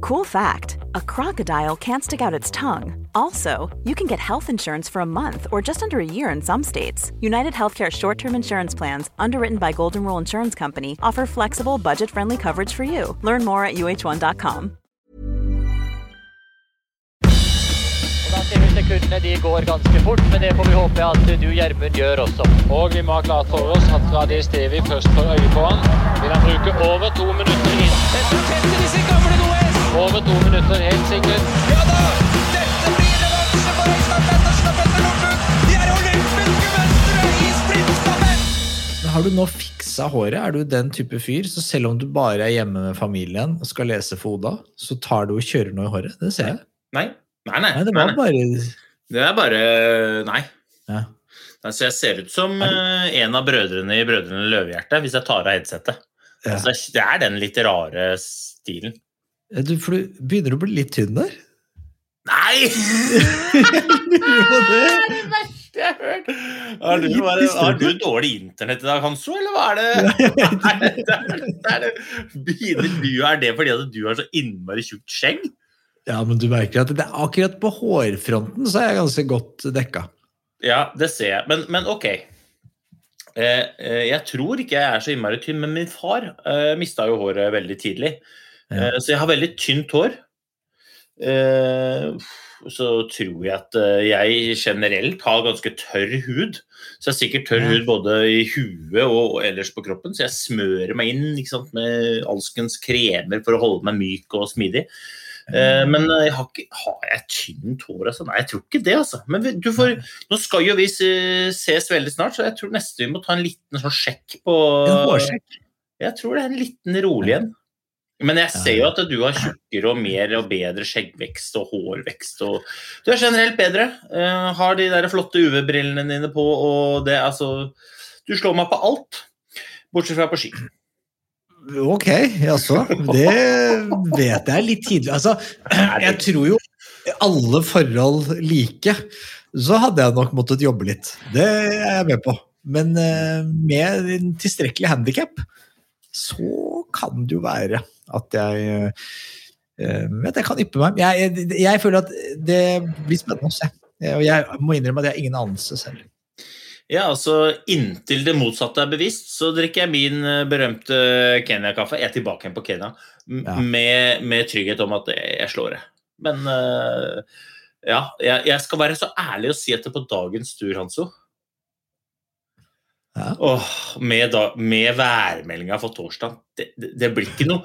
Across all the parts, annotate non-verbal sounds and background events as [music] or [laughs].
Cool fact a crocodile can't stick out its tongue. Also, you can get health insurance for a month or just under a year in some states. United Healthcare short term insurance plans, underwritten by Golden Rule Insurance Company, offer flexible, budget friendly coverage for you. Learn more at uh1.com. Da ser vi sekundene de går ganske fort, men det får vi håpe at eh, du, Gjermund, gjør også. Og vi må ha klart for oss at Radis Devi først får øye på han. Vil han bruke over to minutter inn? Over to minutter, helt sikkert. Ja da! Dette blir revansje for Øystein Pettersen og Petter Northug! De er olympiske mestere i sprintstafett! Har du nå fiksa håret? Er du den type fyr? Så selv om du bare er hjemme med familien og skal lese for Oda, så tar du og kjører noe i håret? Det ser jeg. Nei. Nei, nei. Nei, det var nei. bare Det er bare Nei. ja. Altså, jeg ser ut som eh, en av brødrene i Brødrene Løvehjerte hvis jeg tar av headsetet. Ja. Altså, det er den litt rare stilen. Du, for du begynner å bli litt tynn der. Nei! det er det verste jeg har hørt. Har du, bare, har du dårlig internett i dag, Hanso, eller hva er det? Det er, det er det. Er det fordi at du har så innmari tjukt skjegg? Ja, men du merker at det er akkurat på hårfronten så er jeg ganske godt dekka. Ja, det ser jeg. Men, men ok. Eh, eh, jeg tror ikke jeg er så innmari tynn, men min far eh, mista jo håret veldig tidlig. Ja. Eh, så jeg har veldig tynt hår. Eh, så tror jeg at eh, jeg generelt har ganske tørr hud. Så jeg har sikkert tørr hud både i huet og ellers på kroppen, så jeg smører meg inn sant, med alskens kremer for å holde meg myk og smidig. Eh, men jeg har, ikke, har jeg tynt hår? Altså? Nei, jeg tror ikke det. altså. Men du får, nå skal jo vi ses veldig snart, så jeg tror neste vi må ta en liten sånn sjekk på hårsjekk. Jeg tror det er en liten rolig en. Men jeg ser jo at du har tjukkere og mer og bedre skjeggvekst og hårvekst. Og du er generelt bedre. Uh, har de der flotte UV-brillene dine på, og det altså Du slår meg på alt, bortsett fra på ski. Ok, jaså. Det vet jeg litt tidlig. Altså, jeg tror jo alle forhold like, så hadde jeg nok måttet jobbe litt. Det er jeg med på. Men uh, med en tilstrekkelig handikap, så kan det jo være at jeg eh, at jeg kan yppe meg. Jeg, jeg, jeg føler at det blir spennende å se. Og jeg må innrømme at jeg har ingen anelse selv. Ja, altså Inntil det motsatte er bevisst, så drikker jeg min eh, berømte Kenya-kaffe. Jeg er tilbake igjen på Kenya Ja. med, med trygghet om at jeg slår det. Men eh, ja, jeg skal være så ærlig å si at det på dagens tur, Hanso Ja. Åh, med, da, med værmeldinga for torsdag det, det, det blir ikke noe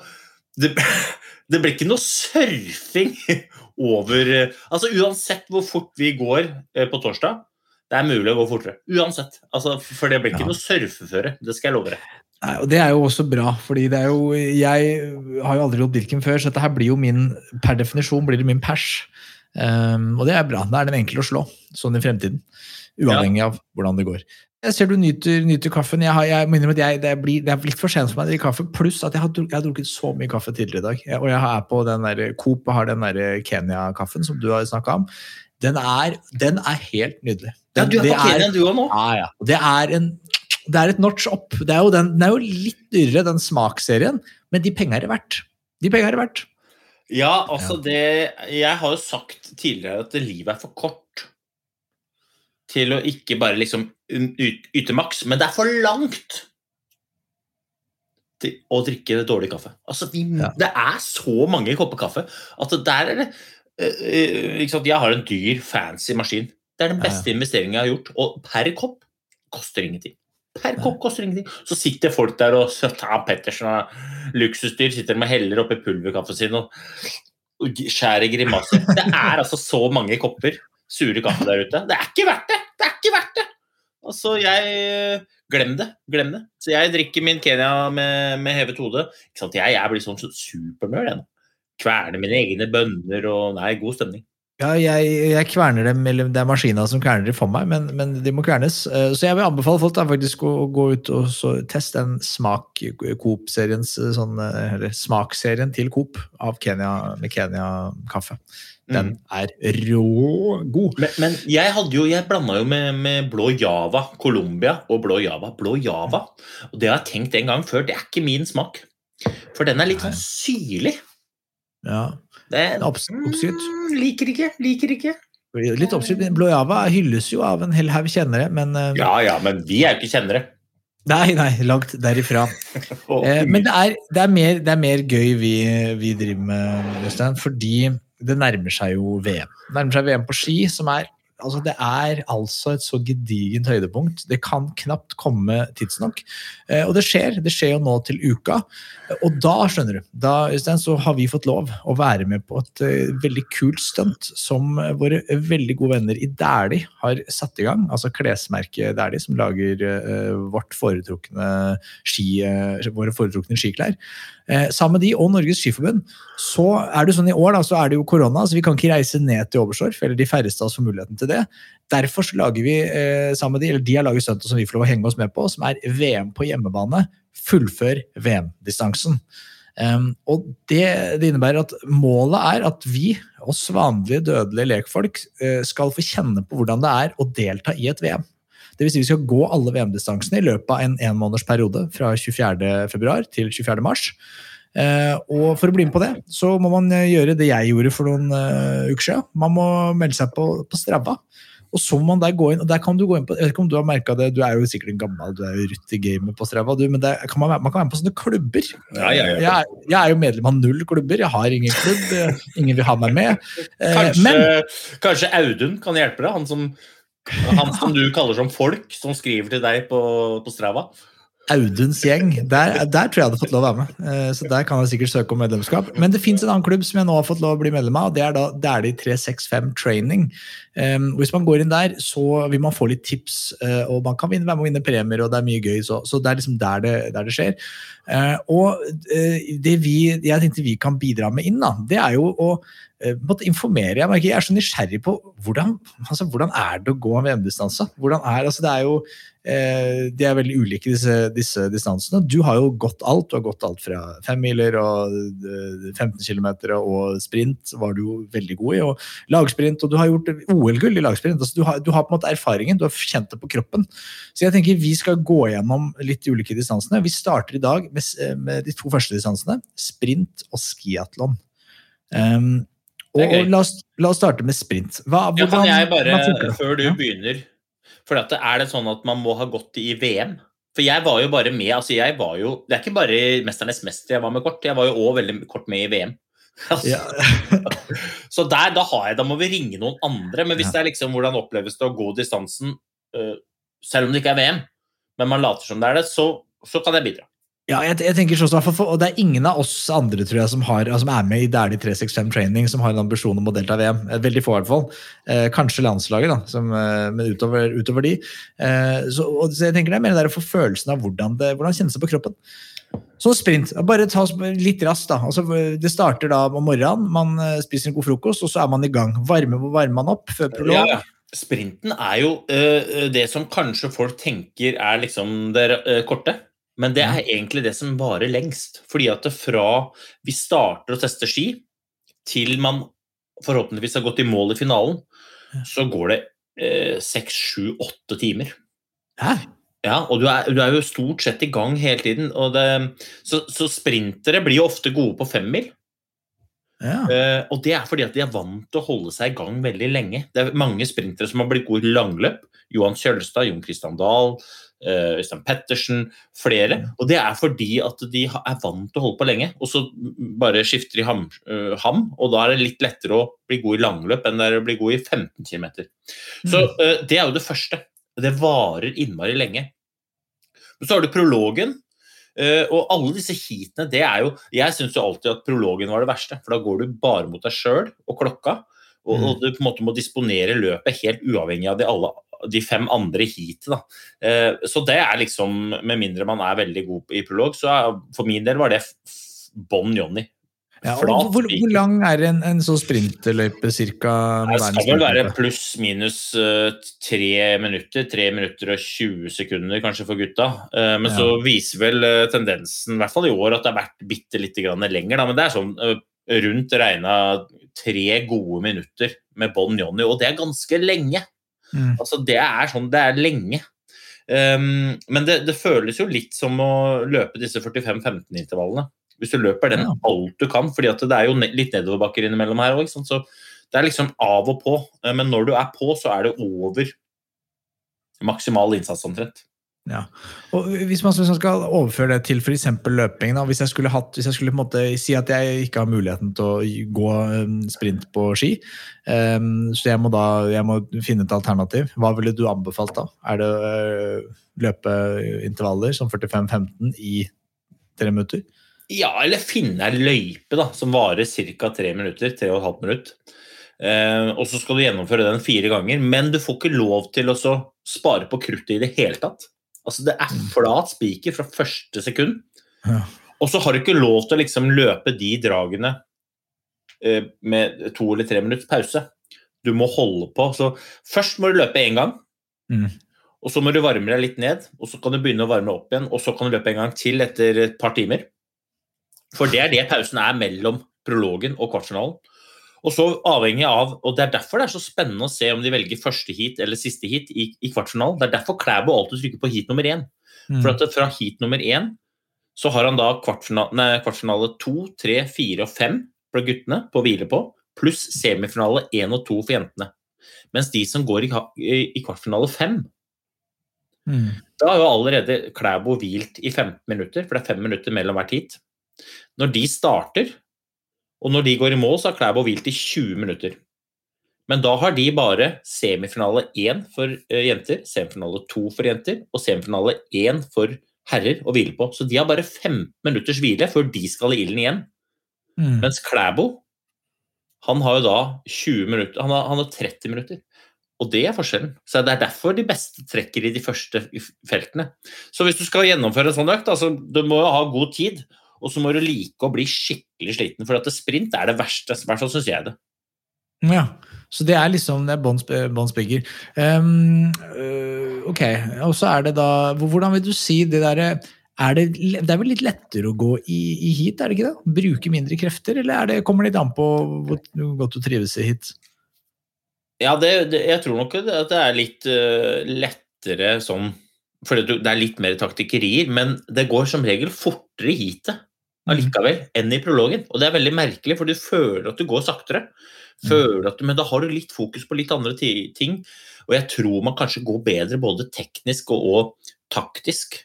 det, [laughs] det blir ikke noe surfing [laughs] over eh, Altså Uansett hvor fort vi går eh, på torsdag, det er mulig å gå fortere. Uansett. Altså, for det blir ikke Ja. noe surfeføre. Det skal jeg love deg. Nei, og Det er jo også bra, fordi det er jo, jeg har jo aldri gjort Birken før, så dette her blir jo min, per definisjon blir det min pers. Um, og det er bra. Da er den enkel å slå, sånn i fremtiden. Uavhengig av hvordan det går. Jeg ser du nyter, nyter kaffen. Jeg, har, jeg må innrømme at jeg, det, blir, det er litt for sent for meg å drikke kaffe, pluss at jeg har, jeg har drukket så mye kaffe tidligere i dag. Jeg, og jeg er på den der, Coop har den Kenya-kaffen som du har snakka om. Den er, den er helt nydelig. Ja, du er på Kenya, du òg nå. ja, ja. Det er, en, det er et notch opp. Det er jo den, den er jo litt dyrere, den smaksserien, men de penga er det verdt. De penga er det verdt. Ja, altså det Jeg har jo sagt tidligere at livet er for kort til å ikke bare liksom yte maks, men det er for langt til å drikke dårlig kaffe. Altså, vi, Ja. Det er så mange kopper kaffe at der er det eh, eh? Jeg har en dyr, fancy maskin. Det er den Ja, ja. beste investeringen jeg har gjort. Og per kopp koster ingenting. Per kopp koster ingenting. Så sitter folk der og tar Pettersen og luksusdyr sitter med heller oppi pulverkaffen sin og og skjærer grimaser. Det er altså så mange kopper sure kaffe der ute. Det er ikke verdt det! Det er ikke verdt det! Altså, jeg Glem det. Glem det. Så jeg drikker min Kenya med, med hevet hode. Jeg, jeg blir sånn supernerd, jeg nå. Kverner mine egne bønner og Nei, god stemning. Ja, jeg, jeg kverner dem, eller det er maskina som kverner dem for meg, men, men de må kvernes. Eh, Så jeg vil anbefale folk da faktisk å, gå ut og så teste den smak Coop-seriens sånn, eh, eller smakserien til Coop av Kenya med Kenya-kaffe. Den er rå god. Men, men jeg hadde jo, jeg blanda jo med, med blå java, Colombia og blå java. Blå java, og det har jeg tenkt en gang før, det er ikke min smak. For den er litt sånn syrlig. Ja. Det er, oppskrytt. Mm, liker ikke, liker ikke. Litt oppskrytt. Blå Java hylles jo av en hel haug kjennere, men eh, Ja ja, men vi er jo ikke kjennere. Nei, nei, langt derifra. [laughs] Eh, men det er, det, er mer, det er mer gøy vi, vi driver med, Øystein, fordi det nærmer seg jo VM. Det nærmer seg VM på ski, som er Altså, det er altså et så gedigent høydepunkt. Det kan knapt komme tidsnok. Eh, og det skjer. Det skjer jo nå til uka. Og da, skjønner du, da Øystein, så har vi fått lov å være med på et uh, veldig kult stunt som våre veldig gode venner i Dæhlie har satt i gang. Altså klesmerket Dæhlie, som lager uh, vårt foretrukne ski, uh, våre foretrukne skiklær. Eh, sammen med de og Norges Skiforbund så er det sånn i år da, så er det jo korona, så vi kan ikke reise ned til Oberstdorf, eller de færreste av oss får muligheten til det. Derfor lager vi eh, sammen med de, eller de har laget stuntet som vi får lov å henge oss med på, som er VM på hjemmebane. Fullfør VM-distansen. Um, og det, det innebærer at målet er at vi, oss vanlige dødelige lekfolk, eh, skal få kjenne på hvordan det er å delta i et VM. Det vil si vi skal gå alle VM-distansene i løpet av en enmåneders periode fra 24. februar til 24. Eh, og for å bli med på det, så må man eh, gjøre det jeg gjorde for noen eh, uker siden. Man må melde seg på, på Strava. Og så må man der gå inn, og der kan du gå inn på, jeg vet ikke om du har merket det, du er jo sikkert en gammel, du er jo rutt i gamet på Strava, du, men kan man, man kan være med på sånne klubber. Ja, ja, ja. Jeg, er- jeg er jo medlem av null klubber, jeg har ingen klubb, ingen vil ha meg med. Eh, Kanskje, Men kanskje Audun kan hjelpe deg? Han som, han som du kaller som folk, som skriver til deg på, på Strava. Auduns gjeng, der, der tror jeg hadde fått lov å være med. Eh, Så der kan jeg sikkert søke om medlemskap. Men det fins en annen klubb som jeg nå har fått lov å bli medlem av, og det er da Dæhlie 365 Training. Um, hvis man går inn der, så vil man få litt tips, eh, og man kan være med og vinne premier, og det er mye gøy. Så, så det er liksom der det, der det skjer. Eh, og det vi, jeg tenkte vi kan bidra med inn, da, det er jo å på informere. Jeg, merker, jeg er så nysgjerrig på hvordan, altså, hvordan er det å gå en VM-distanse? Hvordan er, altså, det er jo de er veldig ulike, disse, disse distansene. Du har jo gått alt. Du har gått alt fra femmiler og eh, 15 km og sprint var du jo veldig god i. Og lagsprint, og du har gjort OL-gull i lagsprint. Altså, du, har, du har på en måte erfaringen, du har kjent det på kroppen. Så jeg tenker vi skal gå gjennom litt de ulike distansene. Vi starter i dag med, med de to første distansene. Sprint og skiatlon. Um, og, og la, oss, la oss starte med sprint. Hva, Ja, kan jeg bare, hvordan før du begynner For er det sånn at man må ha gått i VM? For jeg var jo bare med altså jeg var jo, Det er ikke bare 'Mesternes mester' jeg var med kort, jeg var jo òg veldig kort med i VM. [laughs] Altså, Ja. [laughs] Så der, da, har jeg, da må vi ringe noen andre. Men hvis Ja. det er liksom hvordan oppleves det å gå distansen, øh, selv om det ikke er VM, men man later som det er det, så, så kan jeg bidra. Ja, jeg, jeg tenker sånn, for, og Det er ingen av oss andre tror jeg, som, har, som er med i Dæhlie 365 Training som har en ambisjon om å delta i VM. Eh, Veldig få, i hvert fall. Eh, kanskje landslaget, da, som, eh, men utover, utover de. Eh, så, og, så jeg tenker Det er mer det å få følelsen av hvordan det hvordan kjennes på kroppen. Sånn sprint. Bare ta litt raskt. da. Altså, det starter da om morgenen, man eh, spiser en god frokost, og så er man i gang. Varme, varmer man opp før prolog? Ja. Sprinten er jo uh, det som kanskje folk tenker er liksom det uh, korte. Men det er egentlig det som varer lengst. Fordi at det fra vi starter å teste ski, til man forhåpentligvis har gått i mål i finalen, så går det øh, seks, sju, åtte timer. Hæ? Ja, og du er, du er jo stort sett i gang hele tiden. Og det, så, så sprintere blir jo ofte gode på femmil. Ja. Uh, og det er fordi at de er vant til å holde seg i gang veldig lenge. Det er mange sprintere som har blitt gode i langløp. Johan Kjølstad, Jon Christian Dahl, eh, Øystein Pettersen, flere. Og det er fordi at de er vant til å holde på lenge, og så bare skifter de ham, eh, ham og da er det litt lettere å bli god i langløp enn det er å bli god i 15 km. Så eh, det er jo det første. Det varer innmari lenge. Men så har du prologen. eh, og alle disse heatene, det er jo Jeg syns jo alltid at prologen var det verste, for da går du bare mot deg sjøl og klokka. Og, Mm. og du på en måte må disponere løpet helt uavhengig av de, alle, de fem andre heatet. Eh, så det er liksom, med mindre man er veldig god i prolog, så er, for min del var det bånn Johnny. Ja, hvor, hvor lang er en, en sånn sprinterløype cirka? Det skal vel være pluss minus eh, tre minutter. Tre minutter og 20 sekunder kanskje for gutta. Eh, men Ja. så viser vel eh, tendensen, i hvert fall i år, at det har vært bitte lite grann lenger. Da. Men det er sånn rundt regna tre gode minutter med Bon Johnny, og det er ganske lenge. Mm. Altså, det er sånn, det er lenge. Um, men det, det føles jo litt som å løpe disse 45-15-intervallene. Hvis du løper den alt du kan, fordi det er jo litt nedoverbakker innimellom her òg. Så det er liksom av og på. Eh, Men når du er på, så er det over maksimal innsats omtrent. Ja. Og hvis man skal overføre det til f.eks. løping, da, hvis jeg skulle, hatt, hvis jeg skulle måte si at jeg ikke har muligheten til å gå um, sprint på ski, um, så jeg må da jeg må finne et alternativ, hva ville du anbefalt da? Er det uh, løpeintervaller som 45-15 i tre minutter? Ja, eller finne ei løype da, som varer ca. tre minutter. Tre og et halvt minutt. Uh, og så skal du gjennomføre den fire ganger, men du får ikke lov til å spare på kruttet i det hele tatt. Altså, det er flat spiker fra første sekund. Ja. Og så har du ikke lov til å liksom løpe de dragene eh, med to eller tre minutts pause. Du må holde på. Så først må du løpe én gang. Mm. Og så må du varme deg litt ned, og så kan du begynne å varme opp igjen. Og så kan du løpe en gang til etter et par timer. For det er det pausen er mellom prologen og kvartfinalen. Og så avhengig av, og Det er derfor det er så spennende å se om de velger første heat eller siste heat i, i kvartfinalen. Det er derfor Klæbo alltid trykker på heat nummer én. Mm. For at Fra heat nummer én så har han da kvartfinale, nei, kvartfinale to, tre, fire og fem for guttene på å hvile på, pluss semifinale én og to for jentene. Mens de som går i, i kvartfinale fem, Mm. da har jo allerede Klæbo hvilt i 15 minutter, for det er fem minutter mellom hvert heat. Når de starter, og når de går i mål, så har Klæbo hvilt i 20 minutter. Men da har de bare semifinale 1 for eh, jenter, semifinale 2 for jenter og semifinale 1 for herrer å hvile på. Så de har bare 15 minutters hvile før de skal i ilden igjen. Mm. Mens Klæbo han har jo da 20 minutter, han har, han har 30 minutter. Og det er forskjellen. Så Det er derfor de beste trekker i de første feltene. Så hvis du skal gjennomføre en sånn økt, altså, du må jo ha god tid, og så må du like å bli skikkelig sliten. For at sprint er det verste, i hvert fall syns jeg det. Ja, så det er liksom det er bånn bygger. Um, ok, og så er det da Hvordan vil du si det derre er det, det er vel litt lettere å gå i, i heat, er det ikke det? Bruke mindre krefter, eller er det, kommer det litt an på hvor hvor godt du trives i heat? Ja, det, det, jeg tror nok at det er litt uh, lettere sånn Fordi det er litt mer taktikkerier, men det går som regel fortere i heatet allikevel enn i prologen. Og det er veldig merkelig, for du føler at du går saktere. Føler at du, men da har du litt fokus på litt andre ting. Og jeg tror man kanskje går bedre både teknisk og, og taktisk.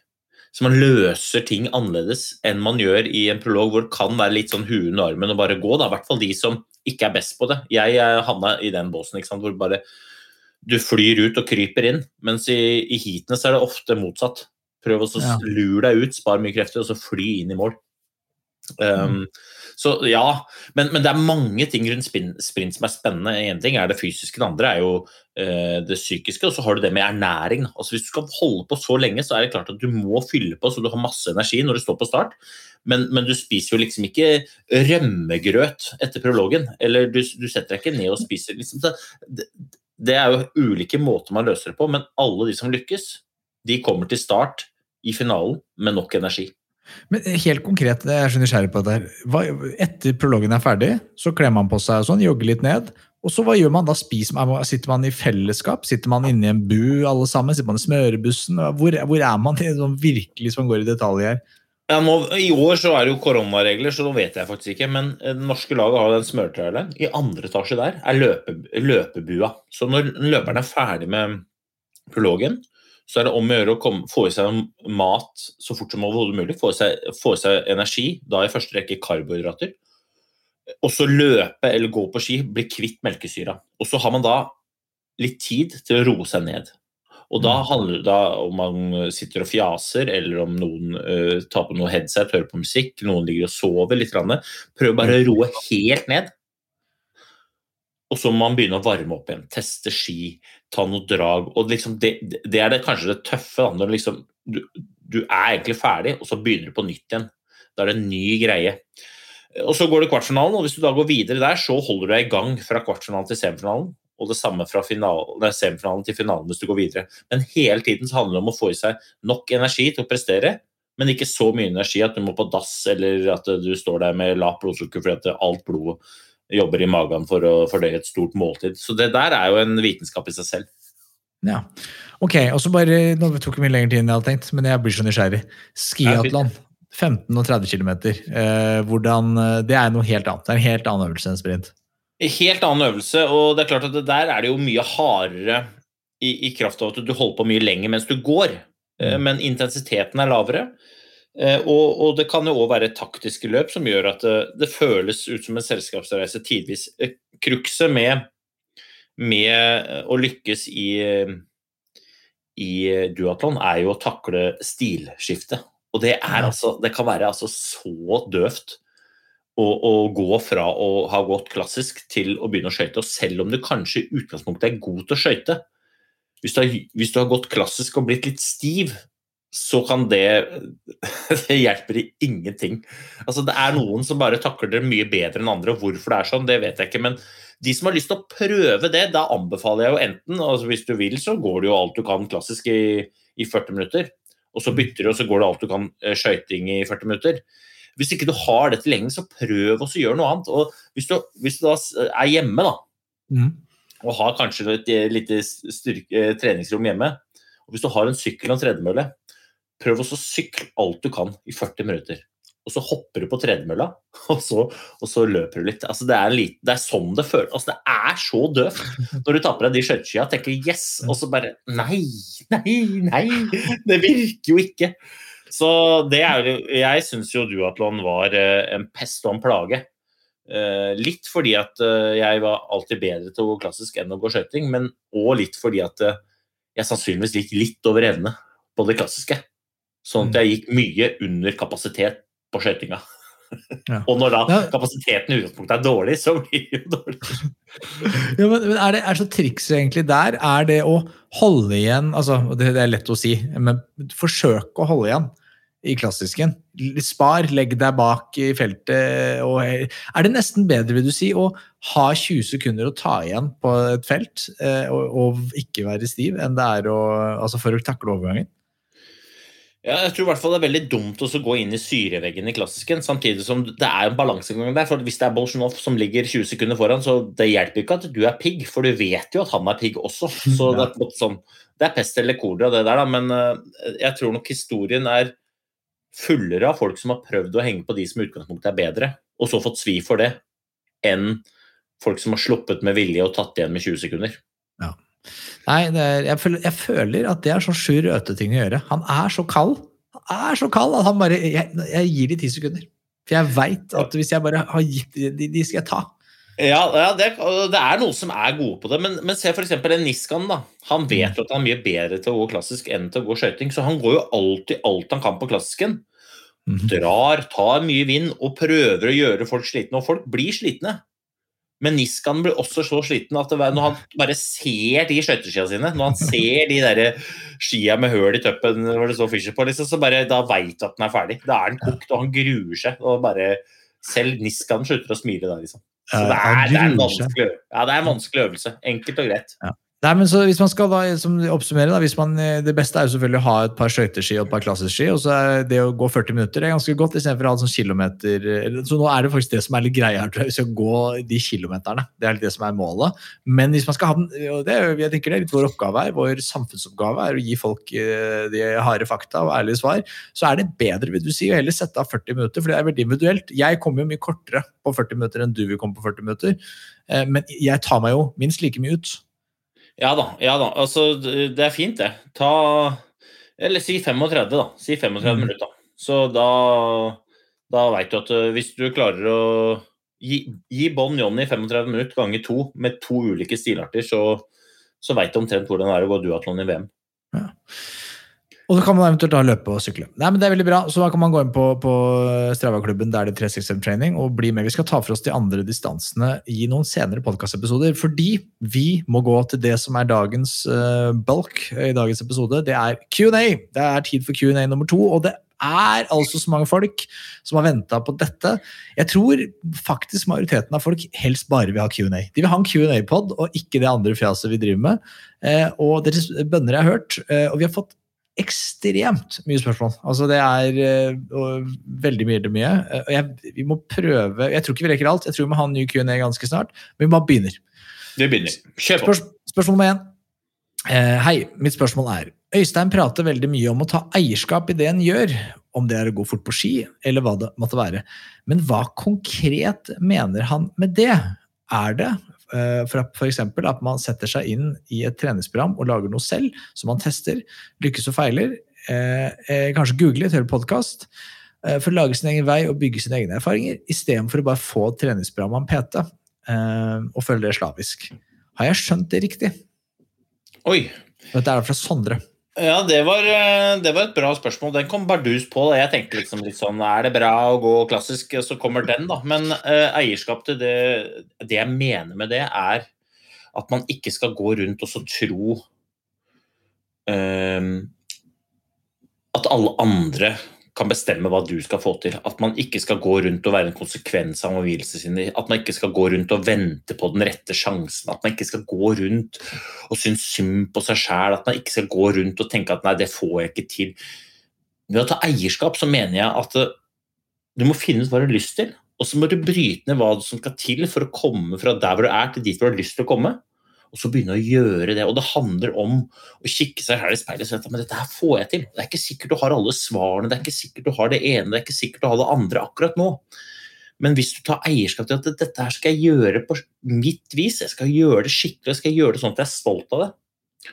Så man løser ting annerledes enn man gjør i en prolog hvor det kan være litt sånn hue under armen og bare gå. da, I hvert fall de som ikke er best på det. Jeg eh, havna i den båsen ikke sant, hvor bare du flyr ut og kryper inn, mens i, i heatene så er det ofte motsatt. Prøv å så Ja. lure deg ut, spar mye krefter, og så fly inn i mål. Um, Så ja, men, men det er mange ting rundt spin, sprint som er spennende. Én ting er det fysiske, det andre er jo uh, det psykiske, og så har du det med ernæring. Altså Hvis du skal holde på så lenge, så er det klart at du må fylle på så du har masse energi når du står på start. Men, men du spiser jo liksom ikke rømmegrøt etter prologen. Eller du, du setter deg ikke ned og spiser liksom. Det, det er jo ulike måter man løser det på, men alle de som lykkes, de kommer til start i finalen med nok energi. Men helt konkret, jeg er nysgjerrig på det her. Etter prologen er ferdig, så kler man på seg og sånn, jogger litt ned. Og så hva gjør man da? Man, sitter man i fellesskap? Sitter man inne i en bu alle sammen? Sitter man i smørebussen? Hvor, hvor er man sånn, virkelig, man går i detalj her? Ja, nå, I år så er det jo koronaregler, så nå vet jeg faktisk ikke. Men eh, det norske laget har den smørtraileren. I andre etasje der er løpe, løpebua. Så når løperen er ferdig med prologen, så er det om å gjøre å komme, få i seg mat så fort som overhodet mulig. Få i seg, få i seg energi, da i første rekke karbohydrater. Og så løpe eller gå på ski, bli kvitt melkesyra. Og så har man da litt tid til å roe seg ned. Og da handler det om man sitter og fjaser, eller om noen uh, tar på noe headset, hører på musikk, noen ligger og sover litt. Prøv bare å roe helt ned. Og så må man begynne å varme opp igjen. Teste ski, ta noe drag. og liksom det, det er det, kanskje det tøffe. Da, når liksom, du, du er egentlig ferdig, og så begynner du på nytt igjen. Da er det en ny greie. Og så går det kvartfinalen, og hvis du da går videre der, så holder du deg i gang fra kvartfinalen til semifinalen. Og det samme fra finalen, nei, semifinalen til finalen hvis du går videre. Men hele tiden så handler det om å få i seg nok energi til å prestere, men ikke så mye energi at du må på dass eller at du står der med lavt blodsukker fordi at alt blodet jobber i magen for å fordøye et stort måltid. Så det der er jo en vitenskap i seg selv. Ja. Ok, og så bare, Nå tok det mye lengre tid enn jeg hadde tenkt, men jeg blir så nysgjerrig. Skiatlon. 15 og 30 km. Eh, hvordan, det er noe helt annet. Det er en helt annen øvelse enn sprint. Helt annen øvelse, og det er klart at det der er det jo mye hardere i, i kraft av at du holder på mye lenger mens du går. Eh, Mm. Men intensiteten er lavere. Eh, Og, og det kan jo òg være taktiske løp som gjør at det, det føles ut som en selskapsreise tidvis. Krukset Cruxet med, med å lykkes i, i duatlon er jo å takle stilskiftet. Og det, er altså, det kan være altså så døvt å, å gå fra å ha gått klassisk til å begynne å skøyte. Og selv om du kanskje i utgangspunktet er god til å skøyte, hvis, hvis du har gått klassisk og blitt litt stiv, så kan det [laughs] Det hjelper i ingenting. Altså, det er noen som bare takler det mye bedre enn andre, og hvorfor det er sånn, det vet jeg ikke. Men de som har lyst til å prøve det, da anbefaler jeg jo enten altså Hvis du vil, så går det jo alt du kan klassisk i, i 40 minutter. Og så bytter du, og så går det alt du kan eh, skøyting i 40 minutter. Hvis ikke du har det tilgjengelig, så prøv å gjøre noe annet. Og hvis du, hvis du da er hjemme, da, Mm. og har kanskje et eh, lite styrke, eh, treningsrom hjemme, og hvis du har en sykkel og en tredemølle, prøv å sykle alt du kan i 40 minutter. Og så hopper du på tredemølla, [laughs] og så, og så løper du litt. Altså, det, er en liten, det er sånn det føles. Altså, det er så døvt [laughs] når du tar på deg de skøyteskia og tenker 'yes', og så bare Nei, nei, nei! [laughs] Det virker jo ikke. Så det er Jeg syns jo duatlon var eh, en pest og en plage. Eh, litt fordi at eh, jeg var alltid bedre til å gå klassisk enn å gå skøyting, men òg litt fordi at jeg sannsynligvis gikk litt over evne på det klassiske. Sånn at jeg gikk mye under kapasitet på skøytinga. Ja. [laughs] Og når da Ja. kapasiteten i utgangspunktet er dårlig, så blir det jo dårlig. Ja, men, men er, det, er så trikset egentlig der er det å holde igjen altså det, det er lett å si, men forsøke å holde igjen i klassisken. Spar, legg deg bak i feltet. Og, er det nesten bedre, vil du si, å ha 20 sekunder å ta igjen på et felt eh, og, og ikke være stiv, enn det er å, altså for å takle overgangen? Ja, jeg tror i hvert fall det er veldig dumt å gå inn i syreveggen i klassisken, samtidig som det er en balansegang der. for Hvis det er Bolsjunov som ligger 20 sekunder foran, så det hjelper ikke at du er pigg, for du vet jo at han er pigg også. Så det er, sånn, det er pest eller kolera, det der, da. Men eh, jeg tror nok historien er fullere av folk som har prøvd å henge på de som i utgangspunktet er bedre, og så fått svi for det, enn folk som har sluppet med vilje og tatt igjen med 20 sekunder. Nei, det er, jeg, føler, jeg føler at det er så sju røteting å gjøre. Han er så kald. Han er så kald at han bare Jeg, jeg gir de ti sekunder. For jeg veit at hvis jeg bare har gitt de, de, de skal jeg ta. Ja, ja det, det er noen som er gode på det, men, men se f.eks. en Niskan. da. Han vet at han er mye bedre til å gå klassisk enn til å gå skøyting, så han går jo alltid alt han kan på klassisken. Mhm. Drar, tar mye vind og prøver å gjøre folk slitne, og folk blir slitne. Men Niskan blir også så sliten at det, når han bare ser de skøyteskia sine, når han ser de der skia med høl i tøppen hvor det står Fischer på, liksom, så bare, da veit du at den er ferdig. Da er den kokt, og han gruer seg. og bare Selv Niskan slutter å smile da, liksom. Så det er, det, er en vanskelig, ja, det er en vanskelig øvelse. Enkelt og greit. Nei, men så Hvis man skal da, som oppsummere, da, hvis man, eh, det beste er jo selvfølgelig å ha et par skøyteski og et par klassisk-ski. og så er Det å gå 40 minutter er ganske godt, istedenfor å ha sånn kilometer Så nå er det faktisk det som er litt greia her, tror jeg. Vi gå de kilometerne. Det er litt det som er målet. Men hvis man skal ha den, og det, jeg tenker det er litt vår oppgave her, vår samfunnsoppgave er å gi folk eh, de harde fakta og ærlige svar, så er det bedre, vil du si, å heller sette av 40 minutter, for det er veldig individuelt. Jeg kommer jo mye kortere på 40 minutter enn du vil komme på 40 minutter, eh, men jeg tar meg jo minst like mye ut. Ja da. ja da, altså det er fint, det. Ta Eller si 35, da. Si 35 Mm. minutter. Så da, da veit du at hvis du klarer å gi, gi Bon Johnny 35 minutter ganger to med to ulike stilarter, så, så veit du omtrent hvordan det er å gå duatlon i VM. Og så kan man eventuelt da løpe og sykle. Nei, men Det er veldig bra. Så da kan man gå inn på, på Strava-klubben der det er 365 Training og bli med. Vi skal ta for oss de andre distansene i noen senere podkastepisoder. Fordi vi må gå til det som er dagens uh, bulk i dagens episode. Det er Q&A. Det er tid for Q&A nummer to. Og det er altså så mange folk som har venta på dette. Jeg tror faktisk majoriteten av folk helst bare vil ha Q&A. De vil ha en Q&A-pod, og ikke det andre fjaset vi driver med. Eh, og deres bønner jeg har hørt, eh, og vi har fått ekstremt mye spørsmål. Altså Det er uh, veldig mye. mye. Uh, jeg, vi må prøve Jeg tror ikke vi rekker alt. Jeg tror vi må ha en ny Q&A ganske snart. Men vi bare begynner. Vi begynner. Kjør på. Spørs, spørsmål nummer én. Uh, hei, mitt spørsmål er Øystein prater veldig mye om å ta eierskap i det en gjør, om det er å gå fort på ski, eller hva det måtte være. Men hva konkret mener han med det? Er det Eh, F.eks. at man setter seg inn i et treningsprogram og lager noe selv, som man tester, lykkes og feiler. Eh, eh, kanskje google et helt podkast. For å lage sin egen vei og bygge sine egne erfaringer, istedenfor å bare få et treningsprogram av en PT og følge det slavisk. Har jeg skjønt det riktig? Oi. Dette er fra Sondre. Ja, det var, eh, det var, et bra spørsmål. Den kom bardus på. Jeg tenkte liksom litt sånn Er det bra å gå klassisk, så kommer den, da. Men uh, eierskap til det Det jeg mener med det, er at man ikke skal gå rundt og så tro uh, at alle andre kan bestemme hva du skal få til. At man ikke skal gå rundt og være en konsekvens av omgivelsene sine. At man ikke skal gå rundt og vente på den rette sjansen. At man ikke skal gå rundt og synes synd på seg sjæl. At man ikke skal gå rundt og tenke at nei, det får jeg ikke til. Ved å ta eierskap så mener jeg at eh, du må finne ut hva du har lyst til. Og så må du bryte ned hva som skal til for å komme fra der hvor du er, til dit hvor du har lyst til å komme og så begynne å gjøre det. Og det handler om å kikke seg her i speilet og si at men dette her får jeg til. Det er ikke sikkert du har alle svarene, det er ikke sikkert du har det ene, det er ikke sikkert du har det andre akkurat nå. Men hvis du tar eierskap til at dette her skal jeg gjøre på mitt vis, jeg skal gjøre det skikkelig, jeg skal gjøre det sånn at jeg er stolt av det,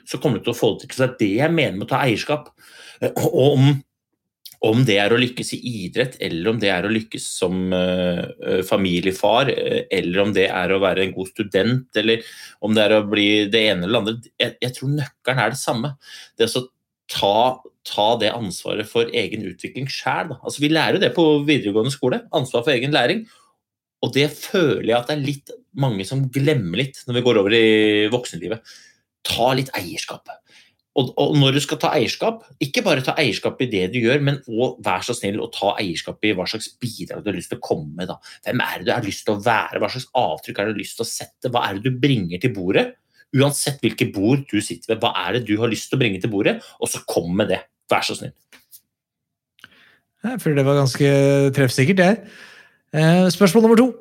så kommer du til å få det til. Så det er det jeg mener med å ta eierskap. Og om om det er å lykkes i idrett, eller om det er å lykkes som uh, familiefar, uh, eller om det er å være en god student, eller om det er å bli det ene eller andre Jeg, jeg tror nøkkelen er det samme. Det å ta, ta, det ansvaret for egen utvikling sjæl. Altså, vi lærer jo det på videregående skole. Ansvar for egen læring. Og det føler jeg at det er litt mange som glemmer litt når vi går over i voksenlivet. Ta litt eierskap. Og, og, når du skal ta eierskap, ikke bare ta eierskap i det du gjør, men òg vær så snill å ta eierskap i hva slags bidrag du har lyst til å komme med. Da. Hvem er det du har lyst til å være, hva slags avtrykk har du lyst til å sette, hva er det du bringer til bordet? Uansett hvilket bord du sitter ved, hva er det du har lyst til å bringe til bordet? Og så kom med det. Vær så snill. Jeg føler det var ganske treffsikkert, det. Eh, spørsmål nummer to.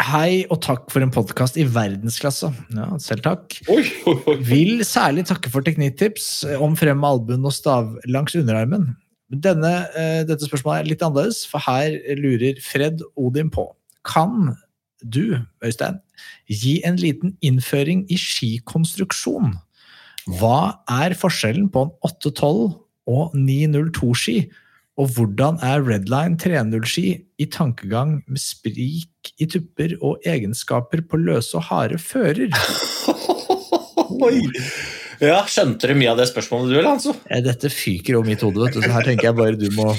Hei og takk for en podkast i verdensklasse. Ja, selv takk. Oi, oi, oi. Vil særlig takke for teknikktips om frem med albuen og stav langs underarmen. Denne, uh, dette spørsmålet er litt annerledes, for her lurer Fred Odin på. Kan du, Øystein, gi en liten innføring i skikonstruksjon? Hva er forskjellen på en 812 og 902-ski? Og hvordan er Redline 3.0-ski i tankegang med sprik i tupper og egenskaper på løse og harde fører? [laughs] Oi! Ja, Skjønte du mye av det spørsmålet du, eller? Altså? Dette fyker over mitt hode, vet du, så her tenker jeg bare du må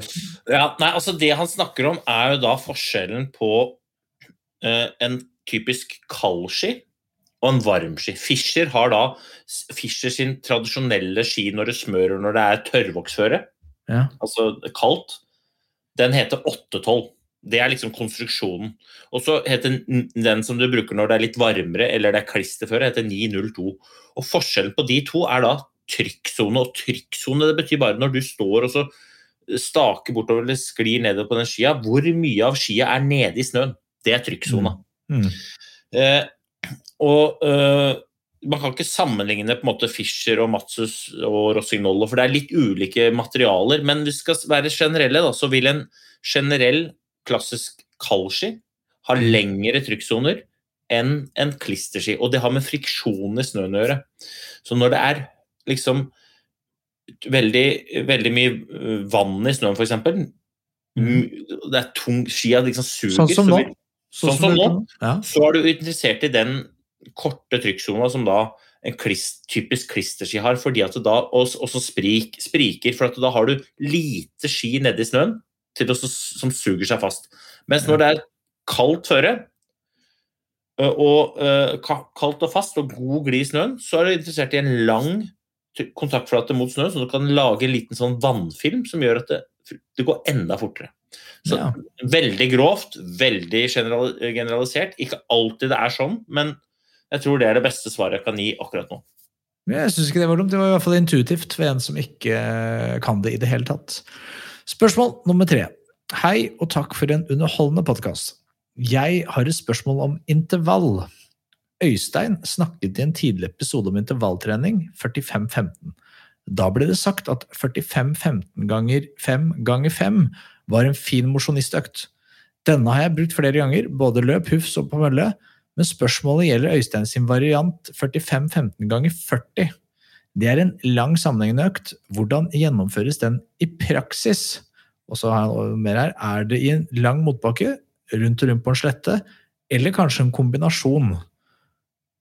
Ja, nei, altså Det han snakker om, er jo da forskjellen på eh, en typisk kaldski og en varmski. Fischer har da Fischer sin tradisjonelle ski når det smører når det er tørrvoksføre ja. altså kaldt, den heter 812. Det er liksom konstruksjonen. Og så heter den som du bruker når det er litt varmere eller det er klisterføre, heter 902. Og Forskjellen på de to er da trykksone og trykksone. Det betyr bare når du står og så staker bortover eller sklir nedover på den skia, hvor mye av skia er nede i snøen. Det er trykksona. Mm. Mm. Eh, og eh, man kan ikke sammenligne på en måte Fischer og Matsus og Rossignolo, for det er litt ulike materialer. Men hvis vi skal være generelle, da, så vil en generell klassisk kaldski ha mm. lengre trykksoner enn en klisterski. Og det har med friksjonen i snøen å gjøre. Så når det er liksom veldig, veldig mye vann i snøen, f.eks. Mm. Det er tung Skia liksom suger. Sånn som nå. Sånn, sånn som nå. Ja. Så er du interessert i den korte trykksona som da en klist, typisk klisterski har, fordi at det da også sprik, spriker. For at da har du lite ski nedi snøen å, som suger seg fast. Mens når det er kaldt føre, og kaldt og fast og god glid i snøen, så er du interessert i en lang kontaktflate mot snøen, så du kan lage en liten sånn vannfilm som gjør at det, det går enda fortere. Så Ja. veldig grovt, veldig general, generalisert. Ikke alltid det er sånn, men jeg tror det er det beste svaret jeg kan gi akkurat nå. Jeg syns ikke det var dumt. Det var i hvert fall intuitivt for en som ikke eh, kan det i det hele tatt. Spørsmål nummer tre. Hei og takk for en underholdende podkast. Jeg har et spørsmål om intervall. Øystein snakket i en tidlig episode om intervalltrening, 45-15. Da ble det sagt at 45-15 ganger 5 ganger 5 var en fin mosjonistøkt. Denne har jeg brukt flere ganger, både løp, hufs og på mølle, men spørsmålet gjelder Øystein sin variant 45-15 ganger 40. Det er en lang sammenhengende økt. Hvordan gjennomføres den i praksis? Og så har jeg mer her. Er det i en lang motbakke, rundt og rundt på en slette, eller kanskje en kombinasjon?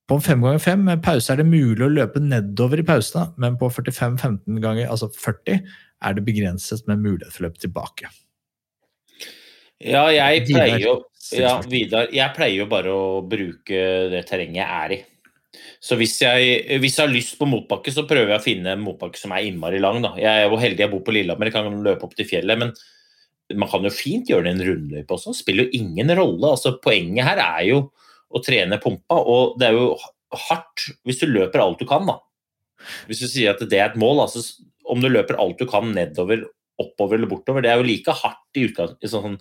På en 5 ganger 5 med pause er det mulig å løpe nedover i pausene, men på 45-15 ganger, altså 40, er det begrenset med mulighet for å løpe tilbake. Ja, jeg pleier jo ja, Vidar, jeg pleier jo bare å bruke det terrenget jeg er i. Så hvis jeg, hvis jeg har lyst på motbakke, så prøver jeg å finne en motbakke som er innmari lang. Da. Jeg er jo heldig jeg bor på Lillehammer, jeg kan løpe opp til fjellet. Men man kan jo fint gjøre det i en rundløype også. Det spiller jo ingen rolle. Altså, poenget her er jo å trene pumpa, og det er jo hardt hvis du løper alt du kan. da. Hvis du sier at det er et mål, altså om du løper alt du kan nedover, oppover eller bortover, det er jo like hardt i, utgangspunktet. i sånn,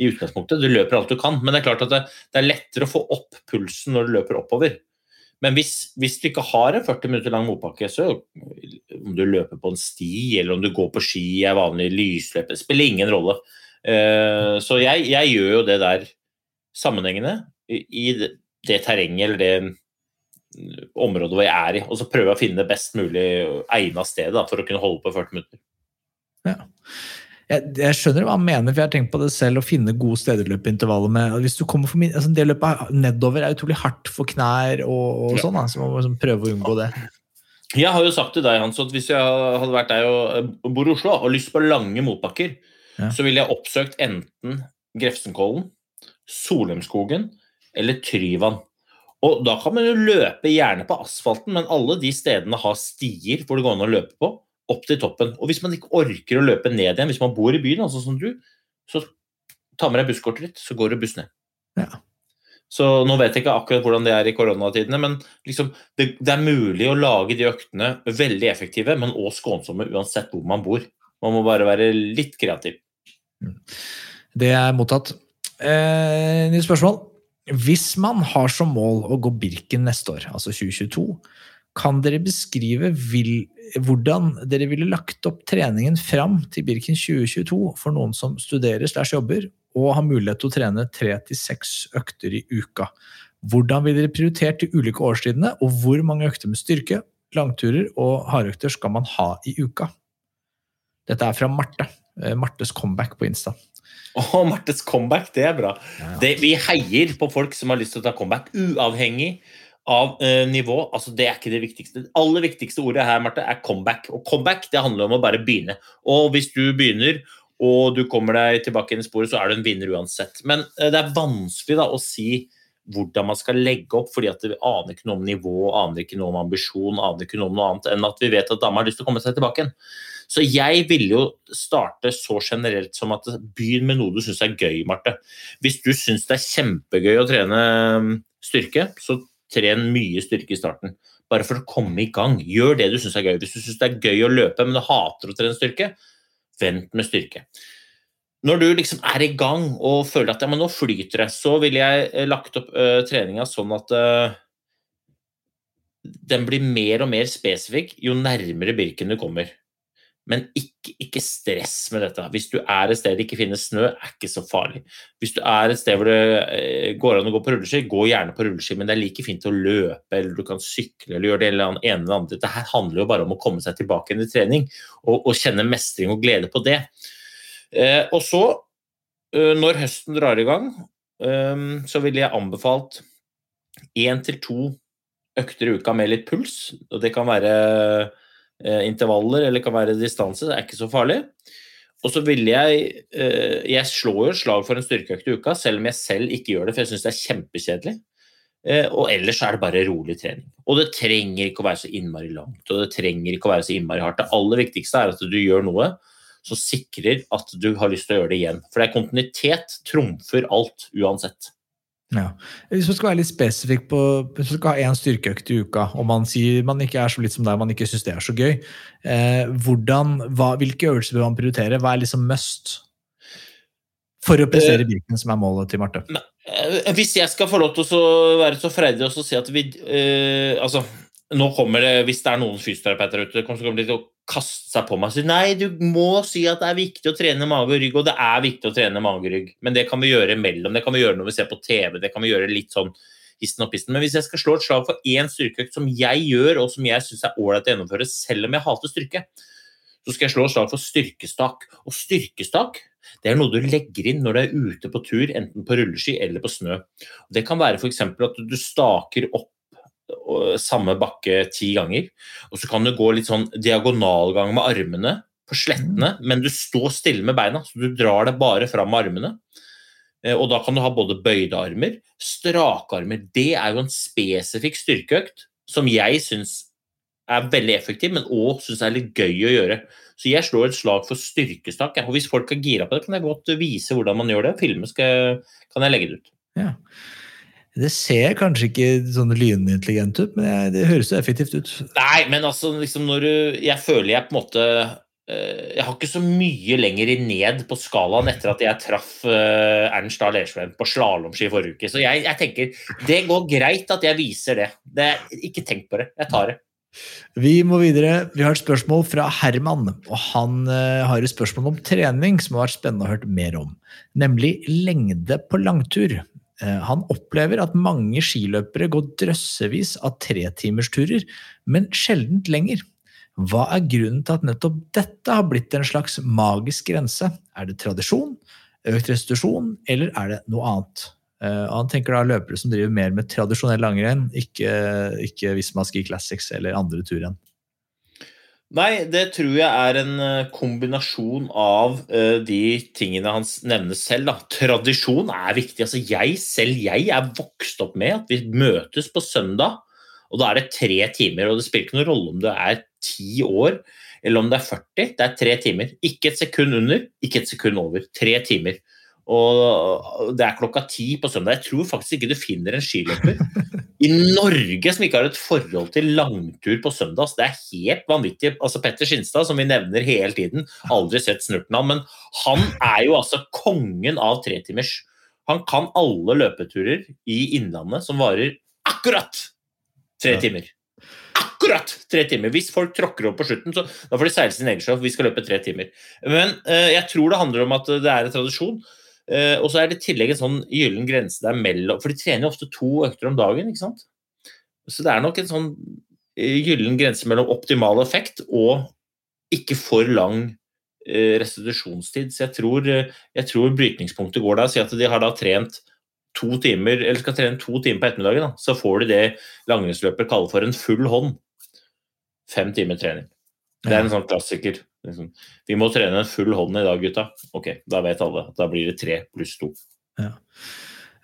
i utgangspunktet. Du løper alt du kan, men det er klart at det, det er lettere å få opp pulsen når du løper oppover. Men hvis, hvis du ikke har en 40 minutter lang motbakke, så om du løper på en sti eller om du går på ski, er vanlig lysløype, spiller ingen rolle. Uh, så jeg, jeg gjør jo det der sammenhengende i i det, det terrenget eller det mm, området hvor jeg er i, og så prøver jeg å finne det best mulig egna stedet for å kunne holde på 40 minutter. Jeg, jeg skjønner hva han mener, for jeg har tenkt på det selv, å finne gode steder å løpe intervaller med. Hvis du kommer for min, altså Det løpet nedover er utrolig hardt for knær og, og Ja. sånn, så man må liksom prøve å unngå det. Jeg har jo sagt til deg, Hans, at hvis jeg hadde vært deg og bor i Oslo og lyst på lange motbakker, Ja. så ville jeg oppsøkt enten Grefsenkollen, Solheimskogen eller Tryvann. Og da kan man jo løpe gjerne på asfalten, men alle de stedene har stier hvor det går an å løpe på, opp til toppen. Og hvis man ikke orker å løpe ned igjen, hvis man bor i byen, altså som du, så ta med deg busskortet ditt, så går det buss ned. Ja. Så nå vet jeg ikke akkurat hvordan det er i koronatidene, men liksom, det, det er mulig å lage de øktene veldig effektive, men også skånsomme uansett hvor man bor. Man må bare være litt kreativ. Det er mottatt. Eh, nytt spørsmål. Hvis man har som mål å gå Birken neste år, altså 2022, kan dere beskrive vil, hvordan dere ville lagt opp treningen fram til Birken 2022 for noen som studerer slash jobber og har mulighet til å trene tre til seks økter i uka? Hvordan ville dere prioritert de ulike årstidene, og hvor mange økter med styrke, langturer og hardøkter skal man ha i uka? Dette er fra Marte. Eh, Martes comeback på Insta. Å, Martes comeback, det er bra. Det, vi heier på folk som har lyst til å ta comeback, uavhengig av eh, nivå. Altså, det er ikke det viktigste. Det aller viktigste ordet her, Marte, er comeback. Og comeback det handler om å bare begynne. Og hvis du begynner, og du kommer deg tilbake inn i sporet, så er du en vinner uansett. Men eh, det er vanskelig da, å si hvordan man skal legge opp, fordi at vi aner ikke noe om nivå, aner ikke noe om ambisjon, aner ikke noe om noe annet enn at vi vet at dama har lyst til å komme seg tilbake igjen. Så jeg ville jo starte så generelt som at begynn med noe du syns er gøy, Marte. Hvis du syns det er kjempegøy å trene um, styrke, så tren mye styrke i starten. Bare for å komme i gang. Gjør det du syns er gøy. Hvis du syns det er gøy å løpe, men du hater å trene styrke, vent med styrke. Når du liksom er i gang og føler at ja, men nå flyter det, så ville jeg eh, lagt opp uh, treninga sånn at uh, den blir mer og mer spesifikk jo nærmere Birken du kommer. Men ikke, ikke stress med dette. Hvis du er et sted det ikke finnes snø, er ikke så farlig. Hvis du er et sted hvor det eh, går an å gå på rulleski, gå gjerne på rulleski, men det er like fint å løpe, eller du kan sykle eller gjøre det ene eller andre. Dette handler jo bare om å komme seg tilbake inn i trening og, og kjenne mestring og glede på det. Eh, og så, eh, når høsten drar i gang, eh, så ville jeg anbefalt én til to økter i uka med litt puls. og Det kan være intervaller eller kan være distanse, det er ikke så farlig. Og så ville jeg eh, Jeg slår jo slag for en styrkeøkt i uka, selv om jeg selv ikke gjør det, for jeg syns det er kjempekjedelig. Eh, og ellers er det bare rolig trening. Og det trenger ikke å være så innmari langt, og det trenger ikke å være så innmari hardt. Det aller viktigste er at du gjør noe som sikrer at du har lyst til å gjøre det igjen. For det er kontinuitet trumfer alt uansett. Ja. Hvis man skal være litt spesifikk på hvis man skal ha én styrkeøkt i uka, og man sier man ikke er så litt som deg, man ikke syns det er så gøy, eh, hvordan, hva, hvilke øvelser bør man prioritere? Hva er liksom must? For å prestere Birken, som er målet til Marte. Eh, Hvis jeg skal få lov til å være så freidig og så si at vi eh, Altså, nå kommer det, hvis det er noen fysioterapeuter ute, kommer det til å kaste seg på meg og si nei, du må si at det er viktig å trene mage og rygg, og det er viktig å trene mage og rygg, men det kan vi gjøre imellom. Det kan vi gjøre når vi ser på TV, det kan vi gjøre litt sånn histen og pisten. Men hvis jeg skal slå et slag for én styrkeøkt som jeg gjør, og som jeg syns er ålreit å gjennomføre, selv om jeg hater styrke, så skal jeg slå et slag for styrkestak. Og styrkestak det er noe du legger inn når du er ute på tur, enten på rulleski eller på snø. Det kan være f.eks. at du staker opp samme bakke ti ganger, og så kan du gå litt sånn diagonalgang med armene på slettene, men du står stille med beina, så du drar deg bare fram med armene. Eh, og da kan du ha både bøyde armer, strake armer. Det er jo en spesifikk styrkeøkt som jeg syns er veldig effektiv, men òg syns er litt gøy å gjøre. Så jeg slår et slag for styrkestak. Og hvis folk er gira på det, kan jeg godt vise hvordan man gjør det. Filme skal, kan jeg legge det ut. Ja. Det ser kanskje ikke sånn lynintelligent ut, men det høres jo effektivt ut. Nei, men altså, liksom når du Jeg føler jeg på en måte eh, jeg har ikke så mye lenger ned på skalaen etter at jeg traff uh, Ernst Dahl Ersveen på slalåmski forrige uke. Så jeg, jeg, tenker det går greit at jeg viser det. det. Ikke tenk på det. Jeg tar det. Vi må videre. Vi har et spørsmål fra Herman. og Han uh, har et spørsmål om trening som har vært spennende å høre mer om. Nemlig lengde på langtur. Uh, han opplever at mange skiløpere går drøssevis av tretimersturer, men sjeldent lenger. Hva er grunnen til at nettopp dette har blitt en slags magisk grense? Er det tradisjon, økt restitusjon, eller er det noe annet? Uh, han tenker da løpere som driver mer med tradisjonell langrenn, ikke, ikke Visma Ski Classics eller andre turrenn. Nei, det tror jeg er en eh, kombinasjon av uh, de tingene han nevner selv. Da. Tradisjon er viktig. Altså, jeg selv jeg er vokst opp med at vi møtes på søndag, og da er det tre timer. og Det spiller ikke noen rolle om du er ti år eller om det er 40. Det er tre timer. Ikke et sekund under, ikke et sekund over. Tre timer. Og det er klokka ti på søndag. Jeg tror faktisk ikke du finner en skiløper i Norge som ikke har et forhold til langtur på søndag. Det er helt vanvittig. Altså Petter Skinstad, som vi nevner hele tiden, aldri sett snurten av, men han er jo altså kongen av tretimers. Han kan alle løpeturer i Innlandet som varer akkurat tre timer. Akkurat tre timer! Hvis folk tråkker opp på slutten, så da får de seile sin egen sjø. Vi skal løpe tre timer. Men eh, jeg tror det handler om at det er en tradisjon. Uh, og så er det i tillegg en sånn gyllen grense der mellom For de trener jo ofte to økter om dagen, ikke sant? Så det er nok en sånn uh, gyllen grense mellom optimal effekt og ikke for lang uh, restitusjonstid. Så jeg tror, jeg tror brytningspunktet går der. Si at de har da trent to timer, eller skal trene to timer på ettermiddagen, da, så får de det langrennsløper kaller for en full hånd. Fem timer trening. Det er en sånn klassiker. Liksom. Vi må trene en full hånd i dag, gutta. Ok, da vet alle. Da blir det tre pluss to. Ja.